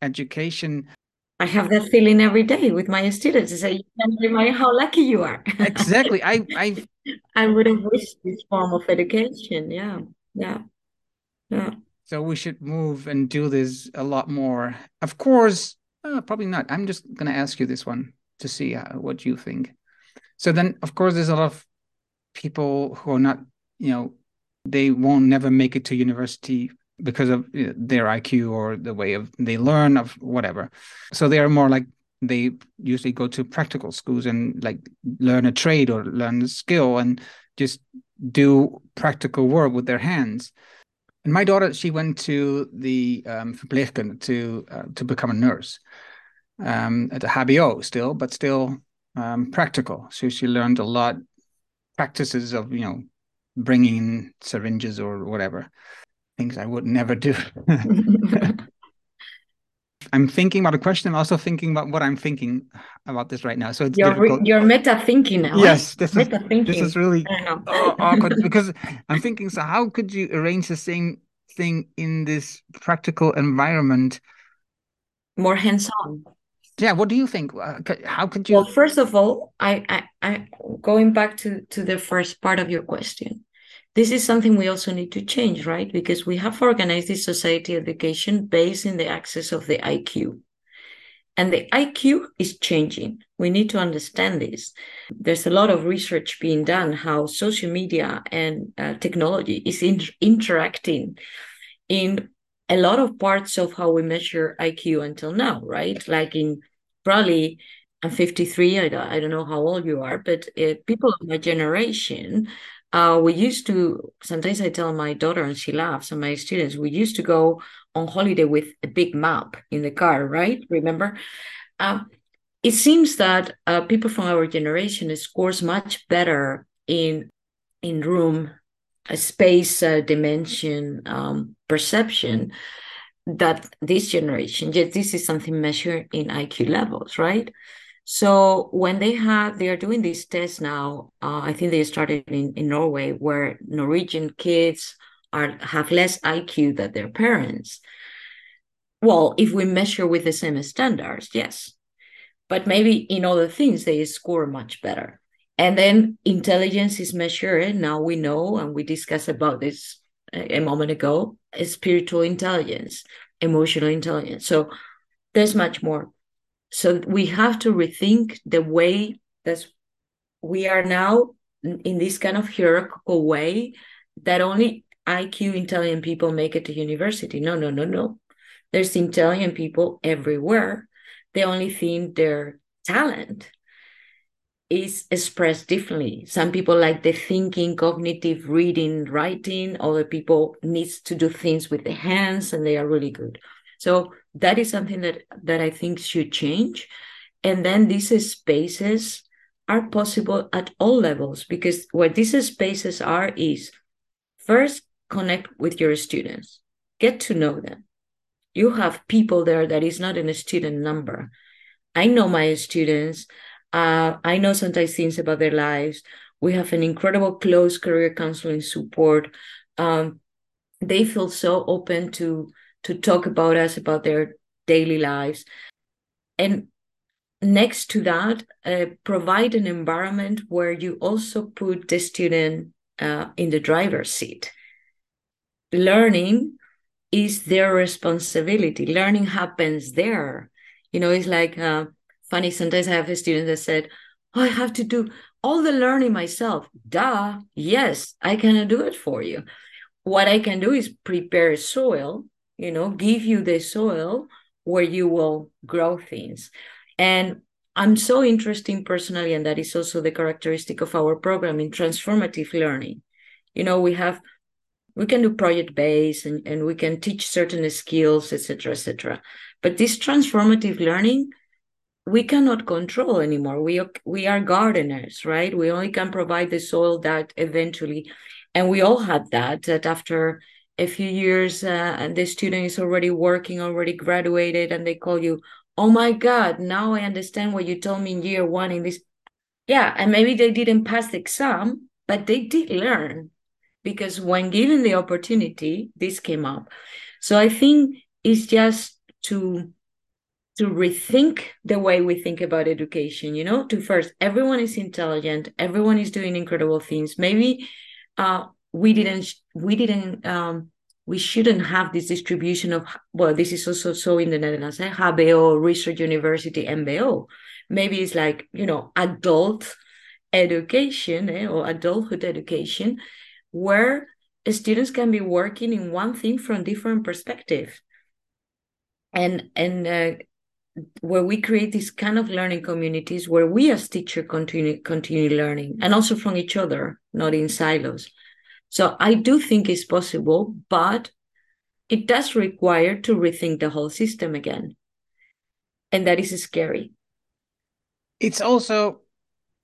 education I have that feeling every day with my students. I say, you can't imagine how lucky you are. exactly. I I I would have wished this form of education. Yeah. Yeah. Yeah. So we should move and do this a lot more. Of course, uh, probably not. I'm just going to ask you this one to see uh, what you think. So then, of course, there's a lot of people who are not, you know, they won't never make it to university because of their IQ or the way of they learn of whatever. So they are more like they usually go to practical schools and like learn a trade or learn a skill and just do practical work with their hands. And my daughter, she went to the um, to uh, to become a nurse um, at the HBO still, but still um, practical. So she learned a lot practices of you know bringing in syringes or whatever things I would never do. I'm thinking about a question. I'm also thinking about what I'm thinking about this right now. So it's you're difficult. you're meta thinking now. Yes, this meta is thinking. this is really awkward because I'm thinking. So how could you arrange the same thing in this practical environment? More hands-on. Yeah. What do you think? Uh, how could you? Well, first of all, I, I, I going back to to the first part of your question this is something we also need to change, right? Because we have organized this society education based in the access of the IQ. And the IQ is changing. We need to understand this. There's a lot of research being done how social media and uh, technology is in- interacting in a lot of parts of how we measure IQ until now, right? Like in probably I'm 53. I don't, I don't know how old you are, but uh, people of my generation uh, we used to sometimes i tell my daughter and she laughs and my students we used to go on holiday with a big map in the car right? Remember? Um, it seems that uh, people from our generation scores much better in in room a space uh, dimension um, perception that this generation. Yet this is something measured in iq levels right so when they have, they are doing these tests now. Uh, I think they started in, in Norway, where Norwegian kids are have less IQ than their parents. Well, if we measure with the same standards, yes, but maybe in other things they score much better. And then intelligence is measured. Now we know, and we discussed about this a, a moment ago: spiritual intelligence, emotional intelligence. So there's much more so we have to rethink the way that we are now in this kind of hierarchical way that only IQ intelligent people make it to university. No, no, no, no. There's intelligent people everywhere. The only thing their talent is expressed differently. Some people like the thinking, cognitive, reading, writing. Other people needs to do things with the hands, and they are really good. So that is something that that I think should change. And then these spaces are possible at all levels because what these spaces are is first connect with your students, get to know them. You have people there that is not in a student number. I know my students. Uh, I know sometimes things about their lives. We have an incredible close career counseling support. Um, they feel so open to to talk about us, about their daily lives. And next to that, uh, provide an environment where you also put the student uh, in the driver's seat. Learning is their responsibility. Learning happens there. You know, it's like uh, funny. Sometimes I have a student that said, oh, I have to do all the learning myself. Duh. Yes, I cannot do it for you. What I can do is prepare soil you know, give you the soil where you will grow things. And I'm so interested personally, and that is also the characteristic of our program in transformative learning. You know, we have we can do project based and, and we can teach certain skills, etc., etc. But this transformative learning, we cannot control anymore. We we are gardeners, right? We only can provide the soil that eventually, and we all had that that after a few years uh, and the student is already working, already graduated, and they call you, oh my God, now I understand what you told me in year one in this. Yeah, and maybe they didn't pass the exam, but they did learn because when given the opportunity, this came up. So I think it's just to to rethink the way we think about education you know to first everyone is intelligent everyone is doing incredible things maybe uh, we didn't we didn't um, we shouldn't have this distribution of well this is also so in the netherlands eh? hbo research university mbo maybe it's like you know adult education eh? or adulthood education where students can be working in one thing from different perspective and and uh, where we create these kind of learning communities where we as teacher continue continue learning and also from each other not in silos so I do think it's possible, but it does require to rethink the whole system again. And that is scary. it's also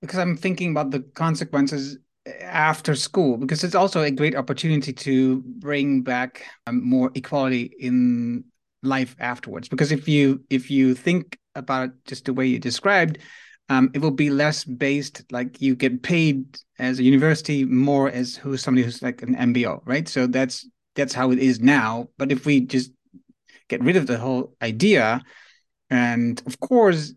because I'm thinking about the consequences after school because it's also a great opportunity to bring back um, more equality in life afterwards because if you if you think about just the way you described um, it will be less based like you get paid as a university more as who's somebody who's like an mbo right? So that's that's how it is now. But if we just get rid of the whole idea and of course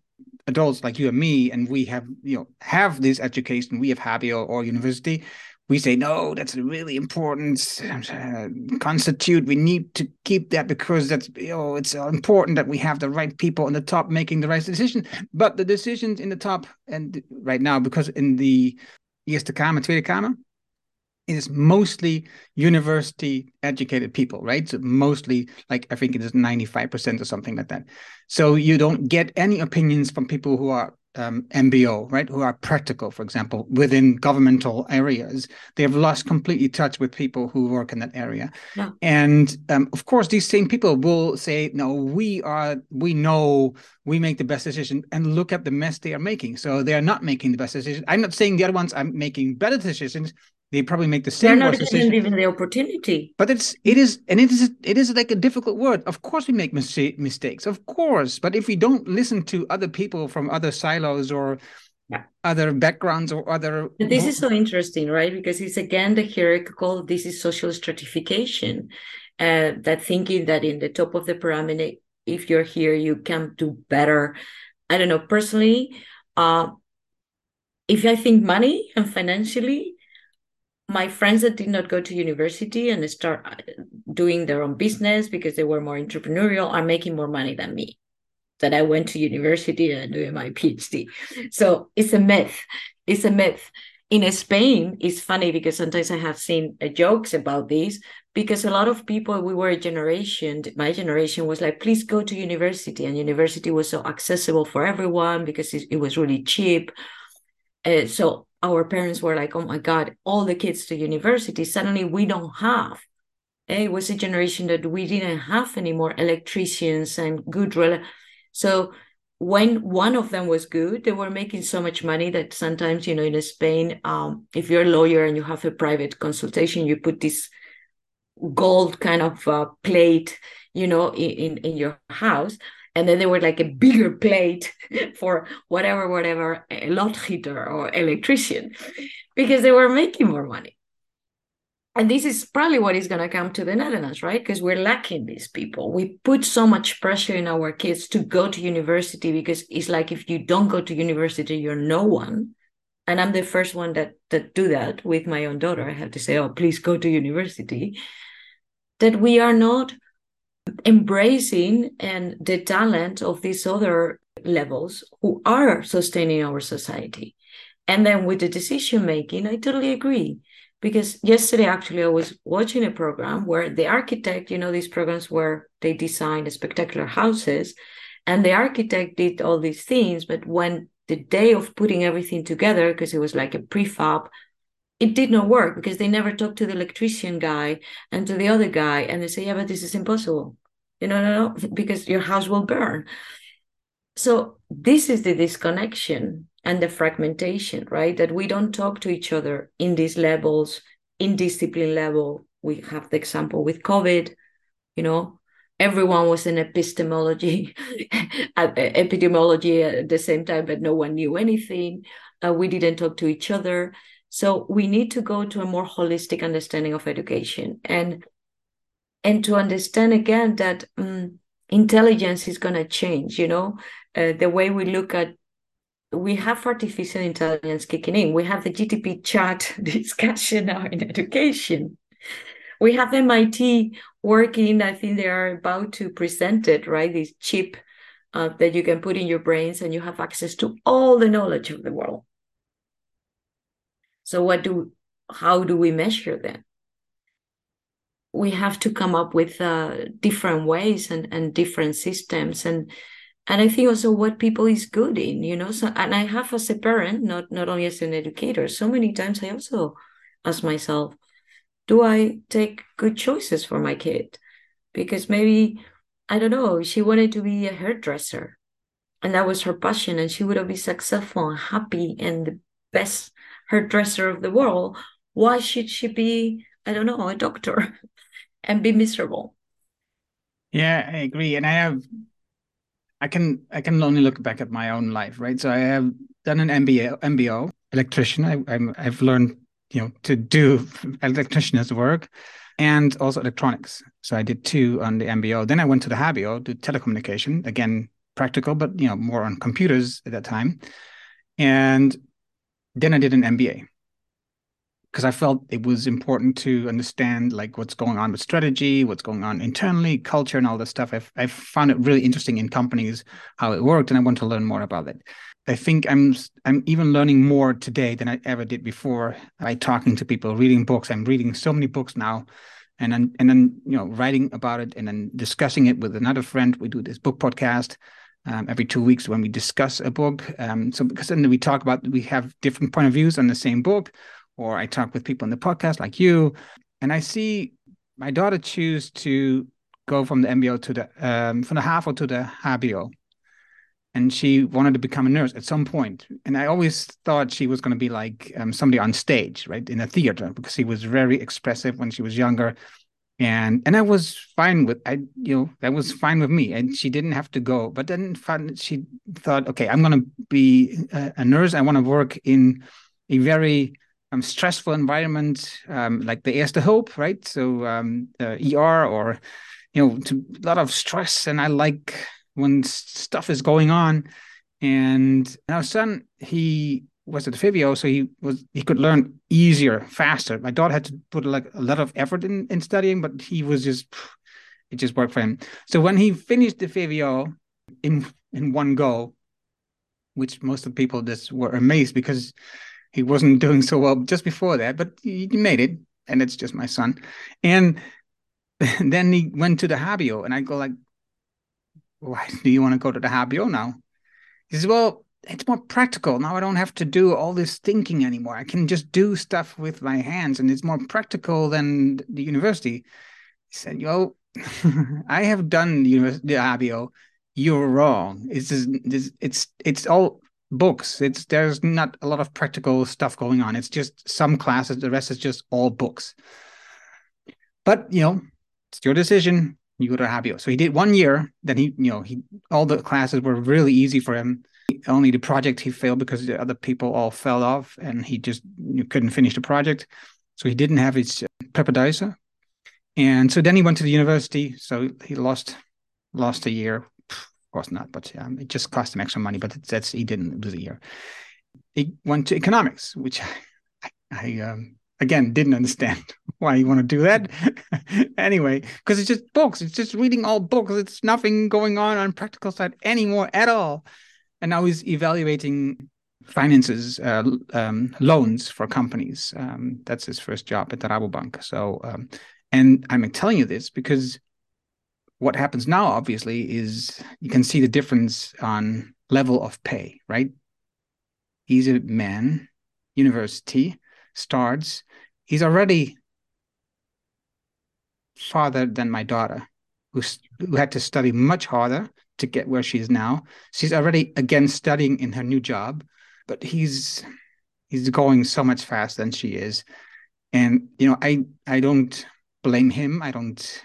adults like you and me, and we have you know have this education, we have HBO or university, we say no, that's a really important uh, constitute. We need to keep that because that's you know it's important that we have the right people on the top making the right decision. But the decisions in the top and right now, because in the Eerste Kamer, Tweede Kamer, is mostly university educated people, right? So mostly like I think it is 95% or something like that. So you don't get any opinions from people who are um, MBO, right? Who are practical, for example, within governmental areas. They have lost completely touch with people who work in that area. Yeah. And um, of course, these same people will say, no, we are, we know we make the best decision and look at the mess they are making. So they are not making the best decision. I'm not saying the other ones are making better decisions they probably make the same They're not even given the opportunity. But it's it is and it is it is like a difficult word. Of course, we make mis- mistakes. Of course, but if we don't listen to other people from other silos or yeah. other backgrounds or other. But this is so interesting, right? Because it's again the hierarchical. This is social stratification. Uh, that thinking that in the top of the pyramid, if you're here, you can do better. I don't know personally. Uh, if I think money and financially, my friends that did not go to university and start uh, doing their own business because they were more entrepreneurial are making more money than me that i went to university and doing my phd so it's a myth. It's a myth. In spain it's funny because sometimes i have seen uh, jokes about this because a lot of people we were a generation my generation was like please go to university and university was so accessible for everyone because it, was really cheap. Uh, so our parents were like, oh my God, all the kids to university. Suddenly we don't have. Eh, it was a generation that we didn't have anymore electricians and good. Rel- so when one of them was good, they were making so much money that sometimes, you know, in Spain, um, if you're a lawyer and you have a private consultation, you put this gold kind of uh, plate, you know, in, in, in your house and then there were like a bigger plate for whatever whatever a loodgieter or electrician because they were making more money. And this is probably what is going to come to the netherlands right? Because we're lacking these people. We put so much pressure in our kids to go to university because it's like if you don't go to university you're no one. And i'm the first one that that do that with my own daughter. I have to say oh please go to university. That we are not embracing and the talent of these other levels who are sustaining our society. And then with the decision making, I totally agree. Because yesterday, actually, I was watching a program where the architect, you know, these programs where they design spectacular houses, and the architect did all these things. But when the day of putting everything together, because it was like a prefab, it did not work because they never talked to the electrician guy and to the other guy and they say yeah but this is impossible. You know no no because your house will burn. So this is the disconnection and the fragmentation right? That we don't talk to each other in these levels in discipline level. We have the example with covid you know? Everyone was in epistemology epidemiology at the same time but no one knew anything. Uh, we didn't talk to each other so we need to go to a more holistic understanding of education and and to understand again that um, intelligence is going to change. You know, uh, the way we look at we have artificial intelligence kicking in. We have the GTP chat discussion now in education. We have MIT working. I think they are about to present it, right? This chip uh, that you can put in your brains, and you have access to all the knowledge of the world. So what do how do we measure that? We have to come up with uh, different ways and, and different systems and and I think also what people is good in, you know. So and I have as a parent, not not only as an educator, so many times I also ask myself, do I take good choices for my kid? Because maybe I don't know, she wanted to be a hairdresser and that was her passion and she would have been successful and happy and the best hairdresser of the world why should she be i don't know a doctor and be miserable? Yeah i agree. And i have i can i can only look back at my own life right? So i have done an mba mbo electrician. I, I'm, i've learned you know to do electrician's work and also electronics. So i did two on the mbo then i went to the HBO to telecommunication. Again practical, but you know, more on computers at that time. And then I did an MBA because I felt it was important to understand like what's going on with strategy, what's going on internally, culture, and all this stuff. I've, I found it really interesting in companies how it worked, and I want to learn more about it. I think I'm I'm even learning more today than I ever did before by talking to people, reading books. I'm reading so many books now, and then and then you know writing about it and then discussing it with another friend. We do this book podcast, um, every two weeks when we discuss a book. Um, so because then we talk about we have different point of views on the same book, or I talk with people in the podcast like you, and I see my daughter choose to go from the MBO to the um, from the HAVO to the HBO, and she wanted to become a nurse at some point. And I always thought she was going to be like um, somebody on stage, right, in a theater, because she was very expressive when she was younger and and I was fine with I you know that was fine with me. And she didn't have to go. But then she thought okay I'm gonna be a, nurse. I want to work in a very um, stressful environment um, like the Eerste Hulp right? So um, uh, ER or you know to, a lot of stress. And I like when stuff is going on. And our son he was at VWO, so he was he could learn easier, faster. My daughter had to put like a lot of effort in in studying, but he was just it just worked for him. So when he finished the VWO in in one go, which most of the people just were amazed because he wasn't doing so well just before that, but he, made it, and it's just my son. And then he went to the HBO, and I go like, "Why do you want to go to the HBO now?" He says, "Well." It's more practical. Now i don't have to do all this thinking anymore. I can just do stuff with my hands and it's more practical than the university. He said yo i have done the university the HBO you're wrong. It's just, it's it's it's all books. It's there's not a lot of practical stuff going on. It's just some classes the rest is just all books. But you know it's your decision. You go to HBO so he did one year then he you know he all the classes were really easy for him only the project he failed because the other people all fell off and he just couldn't finish the project. So he didn't have his uh. And so then he went to the university. So he lost lost a year. Of course not, but um, it just cost him extra money. But that's he didn't lose a year. He went to economics, which I, I um, again didn't understand why you want to do that. anyway, because it's just books. It's just reading all books. It's nothing going on on practical side anymore at all and now he's evaluating finances, uh, um, loans for companies. Um, that's his first job at the Rabobank. So, um, and I'm telling you this because what happens now, obviously, is you can see the difference on level of pay, right? He's a man, university, starts. He's already farther than my daughter, who, who had to study much harder to get where she is now. She's already again studying in her new job, but he's he's going so much faster than she is. And you know, I I don't blame him. I don't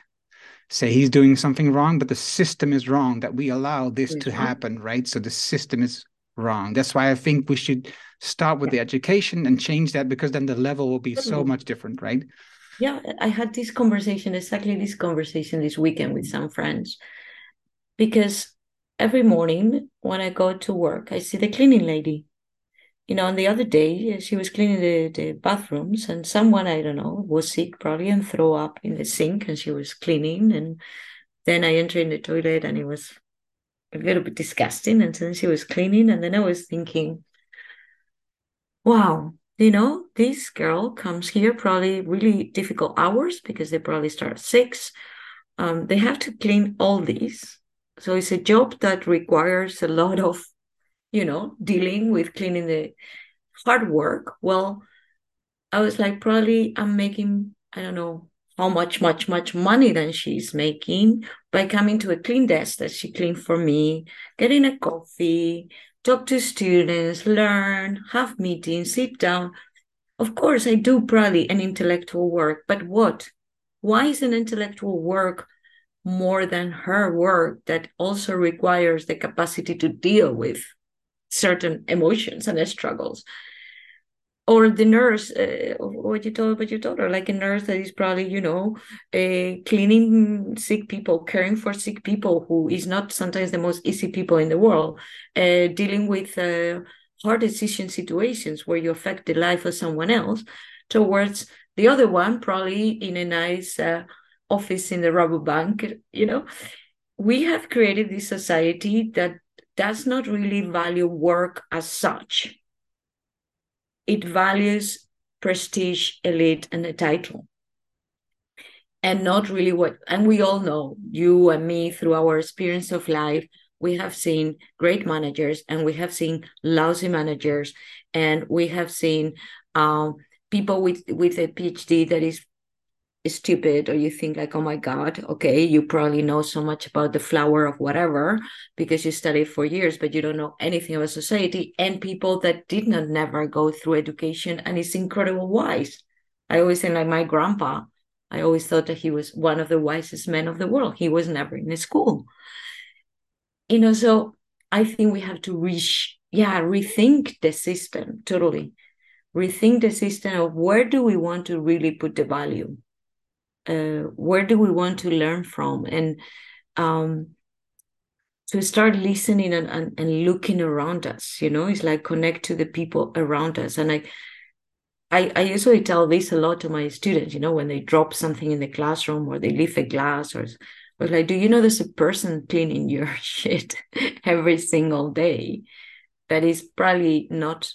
say he's doing something wrong, but the system is wrong that we allow this to mm-hmm. happen, right? So the system is wrong. That's why I think we should start with the education and change that because then the level will be so mm-hmm. much different, right? Yeah, I had this conversation, exactly this conversation this weekend with some friends because every morning when I go to work, I see the cleaning lady. You know, on the other day, she was cleaning the, the bathrooms, and someone, I don't know, was sick probably and throw up in the sink, and she was cleaning. And then I entered in the toilet, and it was a little bit disgusting. And then she was cleaning, and then I was thinking, wow, you know, this girl comes here probably really difficult hours because they probably start at six. Um, they have to clean all these so it's a job that requires a lot of, you know, dealing with cleaning the hard work. Well, I was like, probably I'm making, I don't know, how much, much, much money than she's making by coming to a clean desk that she cleaned for me, getting a coffee, talk to students, learn, have meetings, sit down. Of course, I do probably an intellectual work, but what? Why is an intellectual work more than her work that also requires the capacity to deal with certain emotions and struggles? or the nurse uh, what you told what you told her like a nurse that is probably you know uh, cleaning sick people caring for sick people who is not sometimes the most easy people in the world uh, dealing with uh, hard decision situations where you affect the life of someone else towards the other one probably in a nice uh, office in the Rabobank you know? We have created this society that does not really value work as such. It values prestige, elite, and a title. And not really what, and we all know, you and me, through our experience of life, we have seen great managers and we have seen lousy managers. And we have seen um, people with with a phd that is stupid or you think like oh my god okay you probably know so much about the flower of whatever because you studied for years but you don't know anything about society and people that did not never go through education and is incredible wise. I always say like my grandpa i always thought that he was one of the wisest men of the world. He was never in a school. You know so i think we have to reach yeah rethink the system totally. Rethink the system of where do we want to really put the value uh, where do we want to learn from? And um, to start listening and, and, and looking around us you know it's like connect to the people around us. And i I, I usually tell this a lot to my students, you know, when they drop something in the classroom or they leave a glass or, or like, do you know there's a person cleaning your shit every single day that is probably not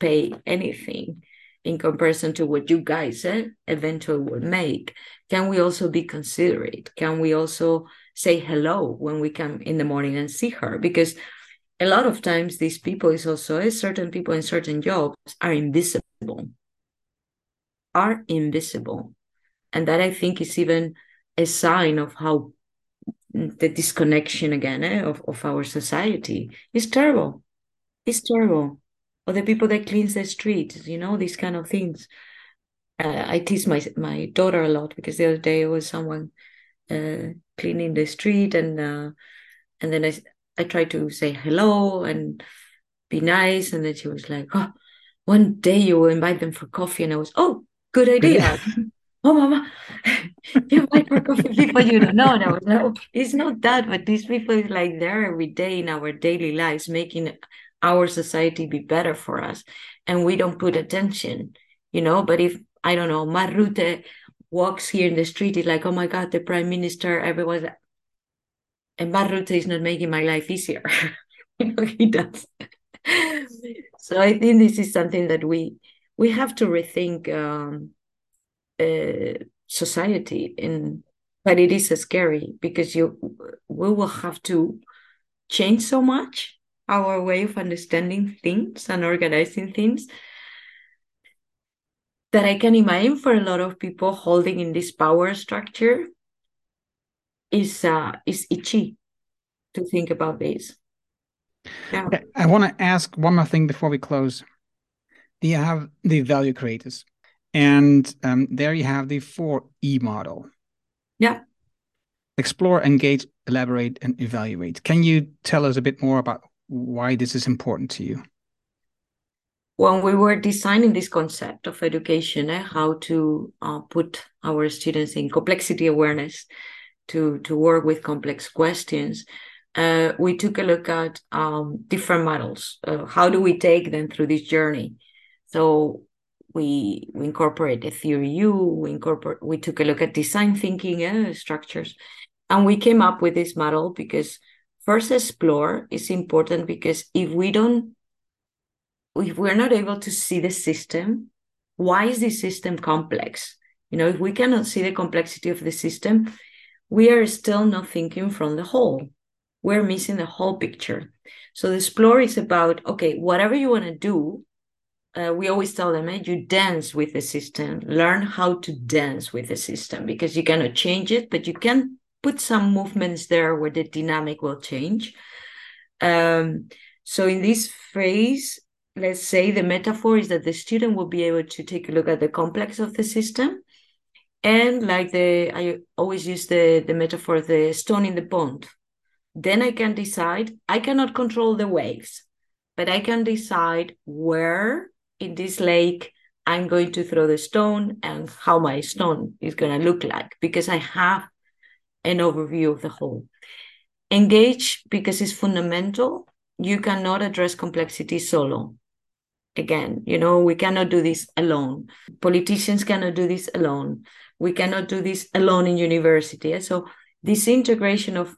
pay anything in comparison to what you guys eh, eventually will make can we also be considerate? Can we also say hello when we come in the morning and see her? Because a lot of times these people is also eh, certain people in certain jobs are invisible. Are invisible. And that i think is even a sign of how the disconnection again eh, of, of our society. Is terrible. It's terrible. Or the people that cleans the streets, you know, these kind of things. Uh, I tease my my daughter a lot because the other day it was someone uh, cleaning the street, and uh, and then I I tried to say hello and be nice, and then she was like, "Oh, one day you will invite them for coffee," and I was, "Oh, good idea." oh, mama, you invite for coffee people you don't know. And I was like, oh, it's not that, but these people is like there every day in our daily lives, making our society be better for us and we don't put attention you know but if i don't know Mark Rutte walks here in the street it's like oh my god the prime minister everyone's and Mark Rutte is not making my life easier. You know he does. So i think this is something that we we have to rethink um, uh, society in but it is scary because you we will have to change so much our way of understanding things and organizing things that I can imagine for a lot of people holding in this power structure is uh, is itchy to think about this. Yeah. I want to ask one more thing before we close. Do you have the value creators, and um, there you have the four E model. Yeah. Explore, engage, elaborate, and evaluate. Can you tell us a bit more about why this is important to you? When we were designing this concept of education, eh, how to uh, put our students in complexity awareness, to to work with complex questions, uh, we took a look at um, different models. Uh, how do we take them through this journey? So we we incorporate a theory U. We incorporate. We took a look at design thinking eh, structures, and we came up with this model because first explore is important because if we don't if we're not able to see the system why is the system complex? You know if we cannot see the complexity of the system we are still not thinking from the whole. We're missing the whole picture. So the explore is about okay whatever you want to do uh, we always tell them, eh, you dance with the system, learn how to dance with the system because you cannot change it, but you can put some movements there where the dynamic will change. Um, so in this phase, let's say the metaphor is that the student will be able to take a look at the complex of the system. And like the, I always use the, the metaphor of the stone in the pond. Then I can decide, I cannot control the waves, but I can decide where in this lake I'm going to throw the stone and how my stone is going to look like because I have an overview of the whole. Engage because it's fundamental. You cannot address complexity solo. Again, you know, we cannot do this alone. Politicians cannot do this alone. We cannot do this alone in university. So, this integration of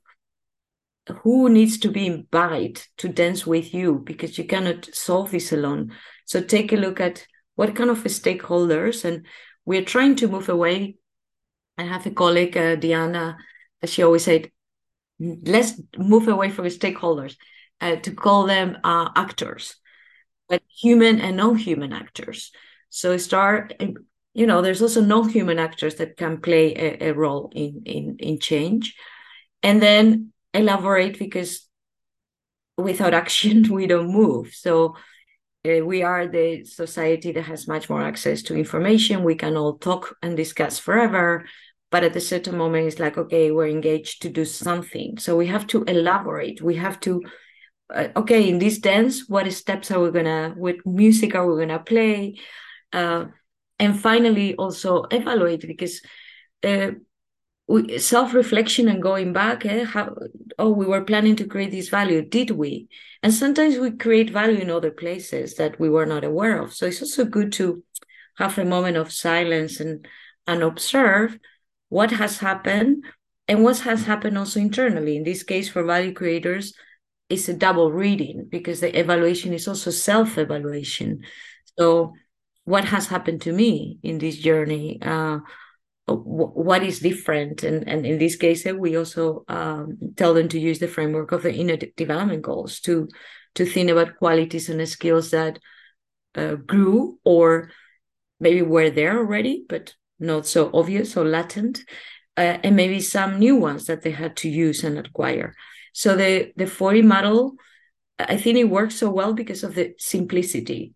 who needs to be invited to dance with you because you cannot solve this alone. So take a look at what kind of stakeholders, and we're trying to move away. I have a colleague, uh, Diana, she always said, let's move away from stakeholders uh, to call them uh, actors, but human and non-human actors. So start, you know, there's also non-human actors that can play a, a role in, in, in change. And then elaborate because without action we don't move so uh, we are the society that has much more access to information we can all talk and discuss forever but at a certain moment it's like okay we're engaged to do something so we have to elaborate we have to okay in this dance what steps are we gonna what music are we gonna play? Uh, and finally also evaluate because uh, we, self-reflection and going back eh, how oh we were planning to create this value did we? And sometimes we create value in other places that we were not aware of. So it's also good to have a moment of silence and and observe what has happened and what has happened also internally. In this case for value creators it's a double reading because the evaluation is also self-evaluation. So what has happened to me in this journey uh, what is different? And, and in this case we also um, tell them to use the framework of the inner development goals to to think about qualities and skills that uh, grew or maybe were there already but not so obvious or latent uh, and maybe some new ones that they had to use and acquire so the the 40 model i think it works so well because of the simplicity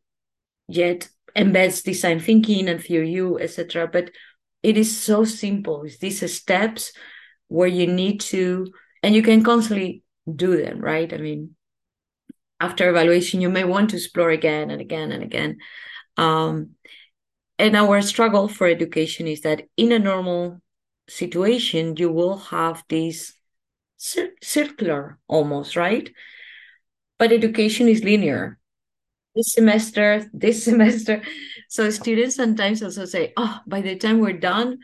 yet embeds design thinking and theory etc but it is so simple. It's these steps where you need to, and you can constantly do them, right? I mean, after evaluation, you may want to explore again and again and again. Um, and our struggle for education is that in a normal situation, you will have this cir- circular almost, right? But education is linear this semester, this semester. So students sometimes also say, oh, by the time we're done,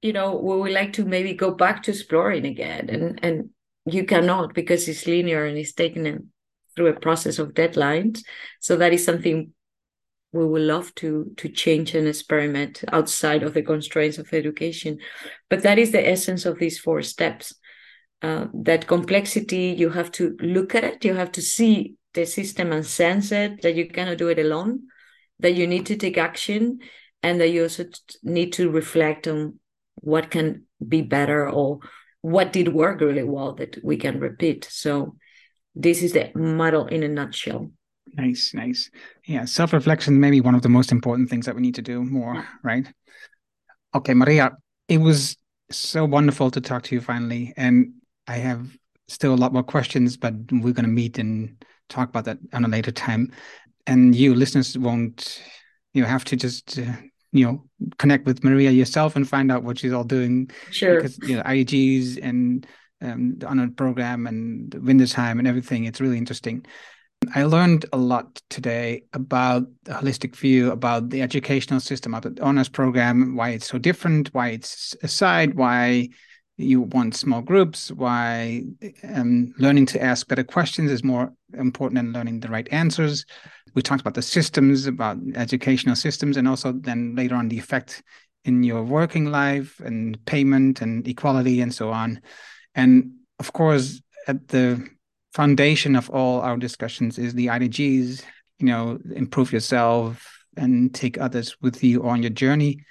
you know, we would like to maybe go back to exploring again. And and you cannot because it's linear and it's taken through a process of deadlines. So that is something we would love to to change and experiment outside of the constraints of education. But that is the essence of these four steps. Uh, that complexity, you have to look at it, you have to see the system and sense it that you cannot do it alone that you need to take action and that you also need to reflect on what can be better or what did work really well that we can repeat. So this is the model in a nutshell. Nice nice. Yeah self-reflection may be one of the most important things that we need to do more right? Okay maria it was so wonderful to talk to you finally and i have still a lot more questions but we're going to meet and talk about that on a later time. And you listeners won't, you have to just, uh, you know, connect with Maria yourself and find out what she's all doing. Sure. Because, you know, IDGs and um, the honor program and Windesheim and everything, it's really interesting. I learned a lot today about the holistic view, about the educational system, about the honors program, why it's so different, why it's aside, why you want small groups, why um, learning to ask better questions is more important than learning the right answers. We talked about the systems, about educational systems, and also then later on the effect in your working life and payment and equality and so on. And of course, at the foundation of all our discussions is the IDGs you know, improve yourself and take others with you on your journey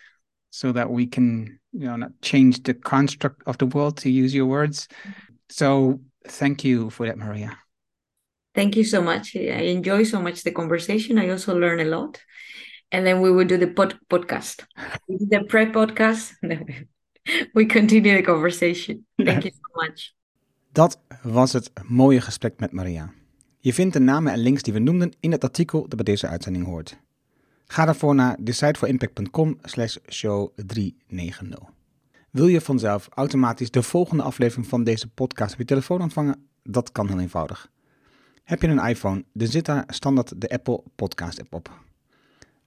so that we can, you know, not change the construct of the world, to use your words. So thank you for that, Maria. Thank you so much. I enjoy so much the conversation. I also learn a lot. And then we will do the pod podcast. the pre-podcast. we continue the conversation. Thank you so much. Dat was het mooie gesprek met Maria. Je vindt de namen en links die we noemden in het artikel dat bij deze uitzending hoort. Ga daarvoor naar decideforimpact.com slash show 390. Wil je vanzelf automatisch de volgende aflevering van deze podcast op je telefoon ontvangen? Dat kan heel eenvoudig. Heb je een iPhone, dan zit daar standaard de Apple Podcast app op.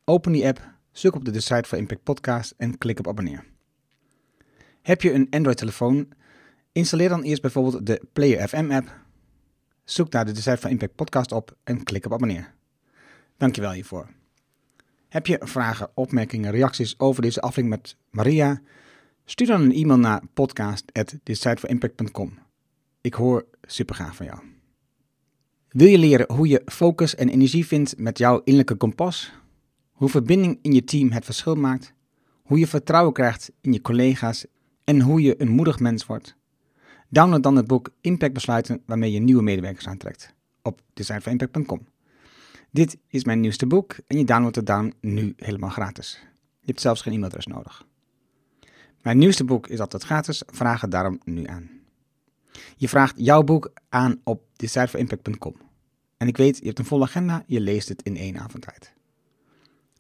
Open die app, zoek op de Decide for Impact podcast en klik op abonneer. Heb je een Android telefoon, installeer dan eerst bijvoorbeeld de Player FM app Zoek naar de Design van Impact podcast op en klik op abonneer. Dankjewel hiervoor. Heb je vragen, opmerkingen, reacties over deze aflevering met Maria? Stuur dan een e-mail naar podcast.decideforimpact.com. Ik hoor super graag van jou. Wil je leren hoe je focus en energie vindt met jouw innerlijke kompas? Hoe verbinding in je team het verschil maakt? Hoe je vertrouwen krijgt in je collega's en hoe je een moedig mens wordt? Download dan het boek Impact Besluiten waarmee je nieuwe medewerkers aantrekt op designforimpact.com. Dit is mijn nieuwste boek en je downloadt het dan nu helemaal gratis. Je hebt zelfs geen e-mailadres nodig. Mijn nieuwste boek is altijd gratis, vraag het daarom nu aan. Je vraagt jouw boek aan op designforimpact.com. En ik weet, je hebt een volle agenda, je leest het in één avond tijd.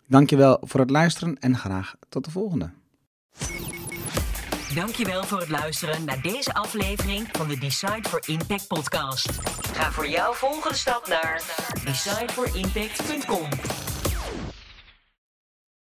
Dankjewel voor het luisteren en graag tot de volgende. Dankjewel voor het luisteren naar deze aflevering van de Decide for Impact podcast. Ga voor jouw volgende stap naar decideforimpact.com.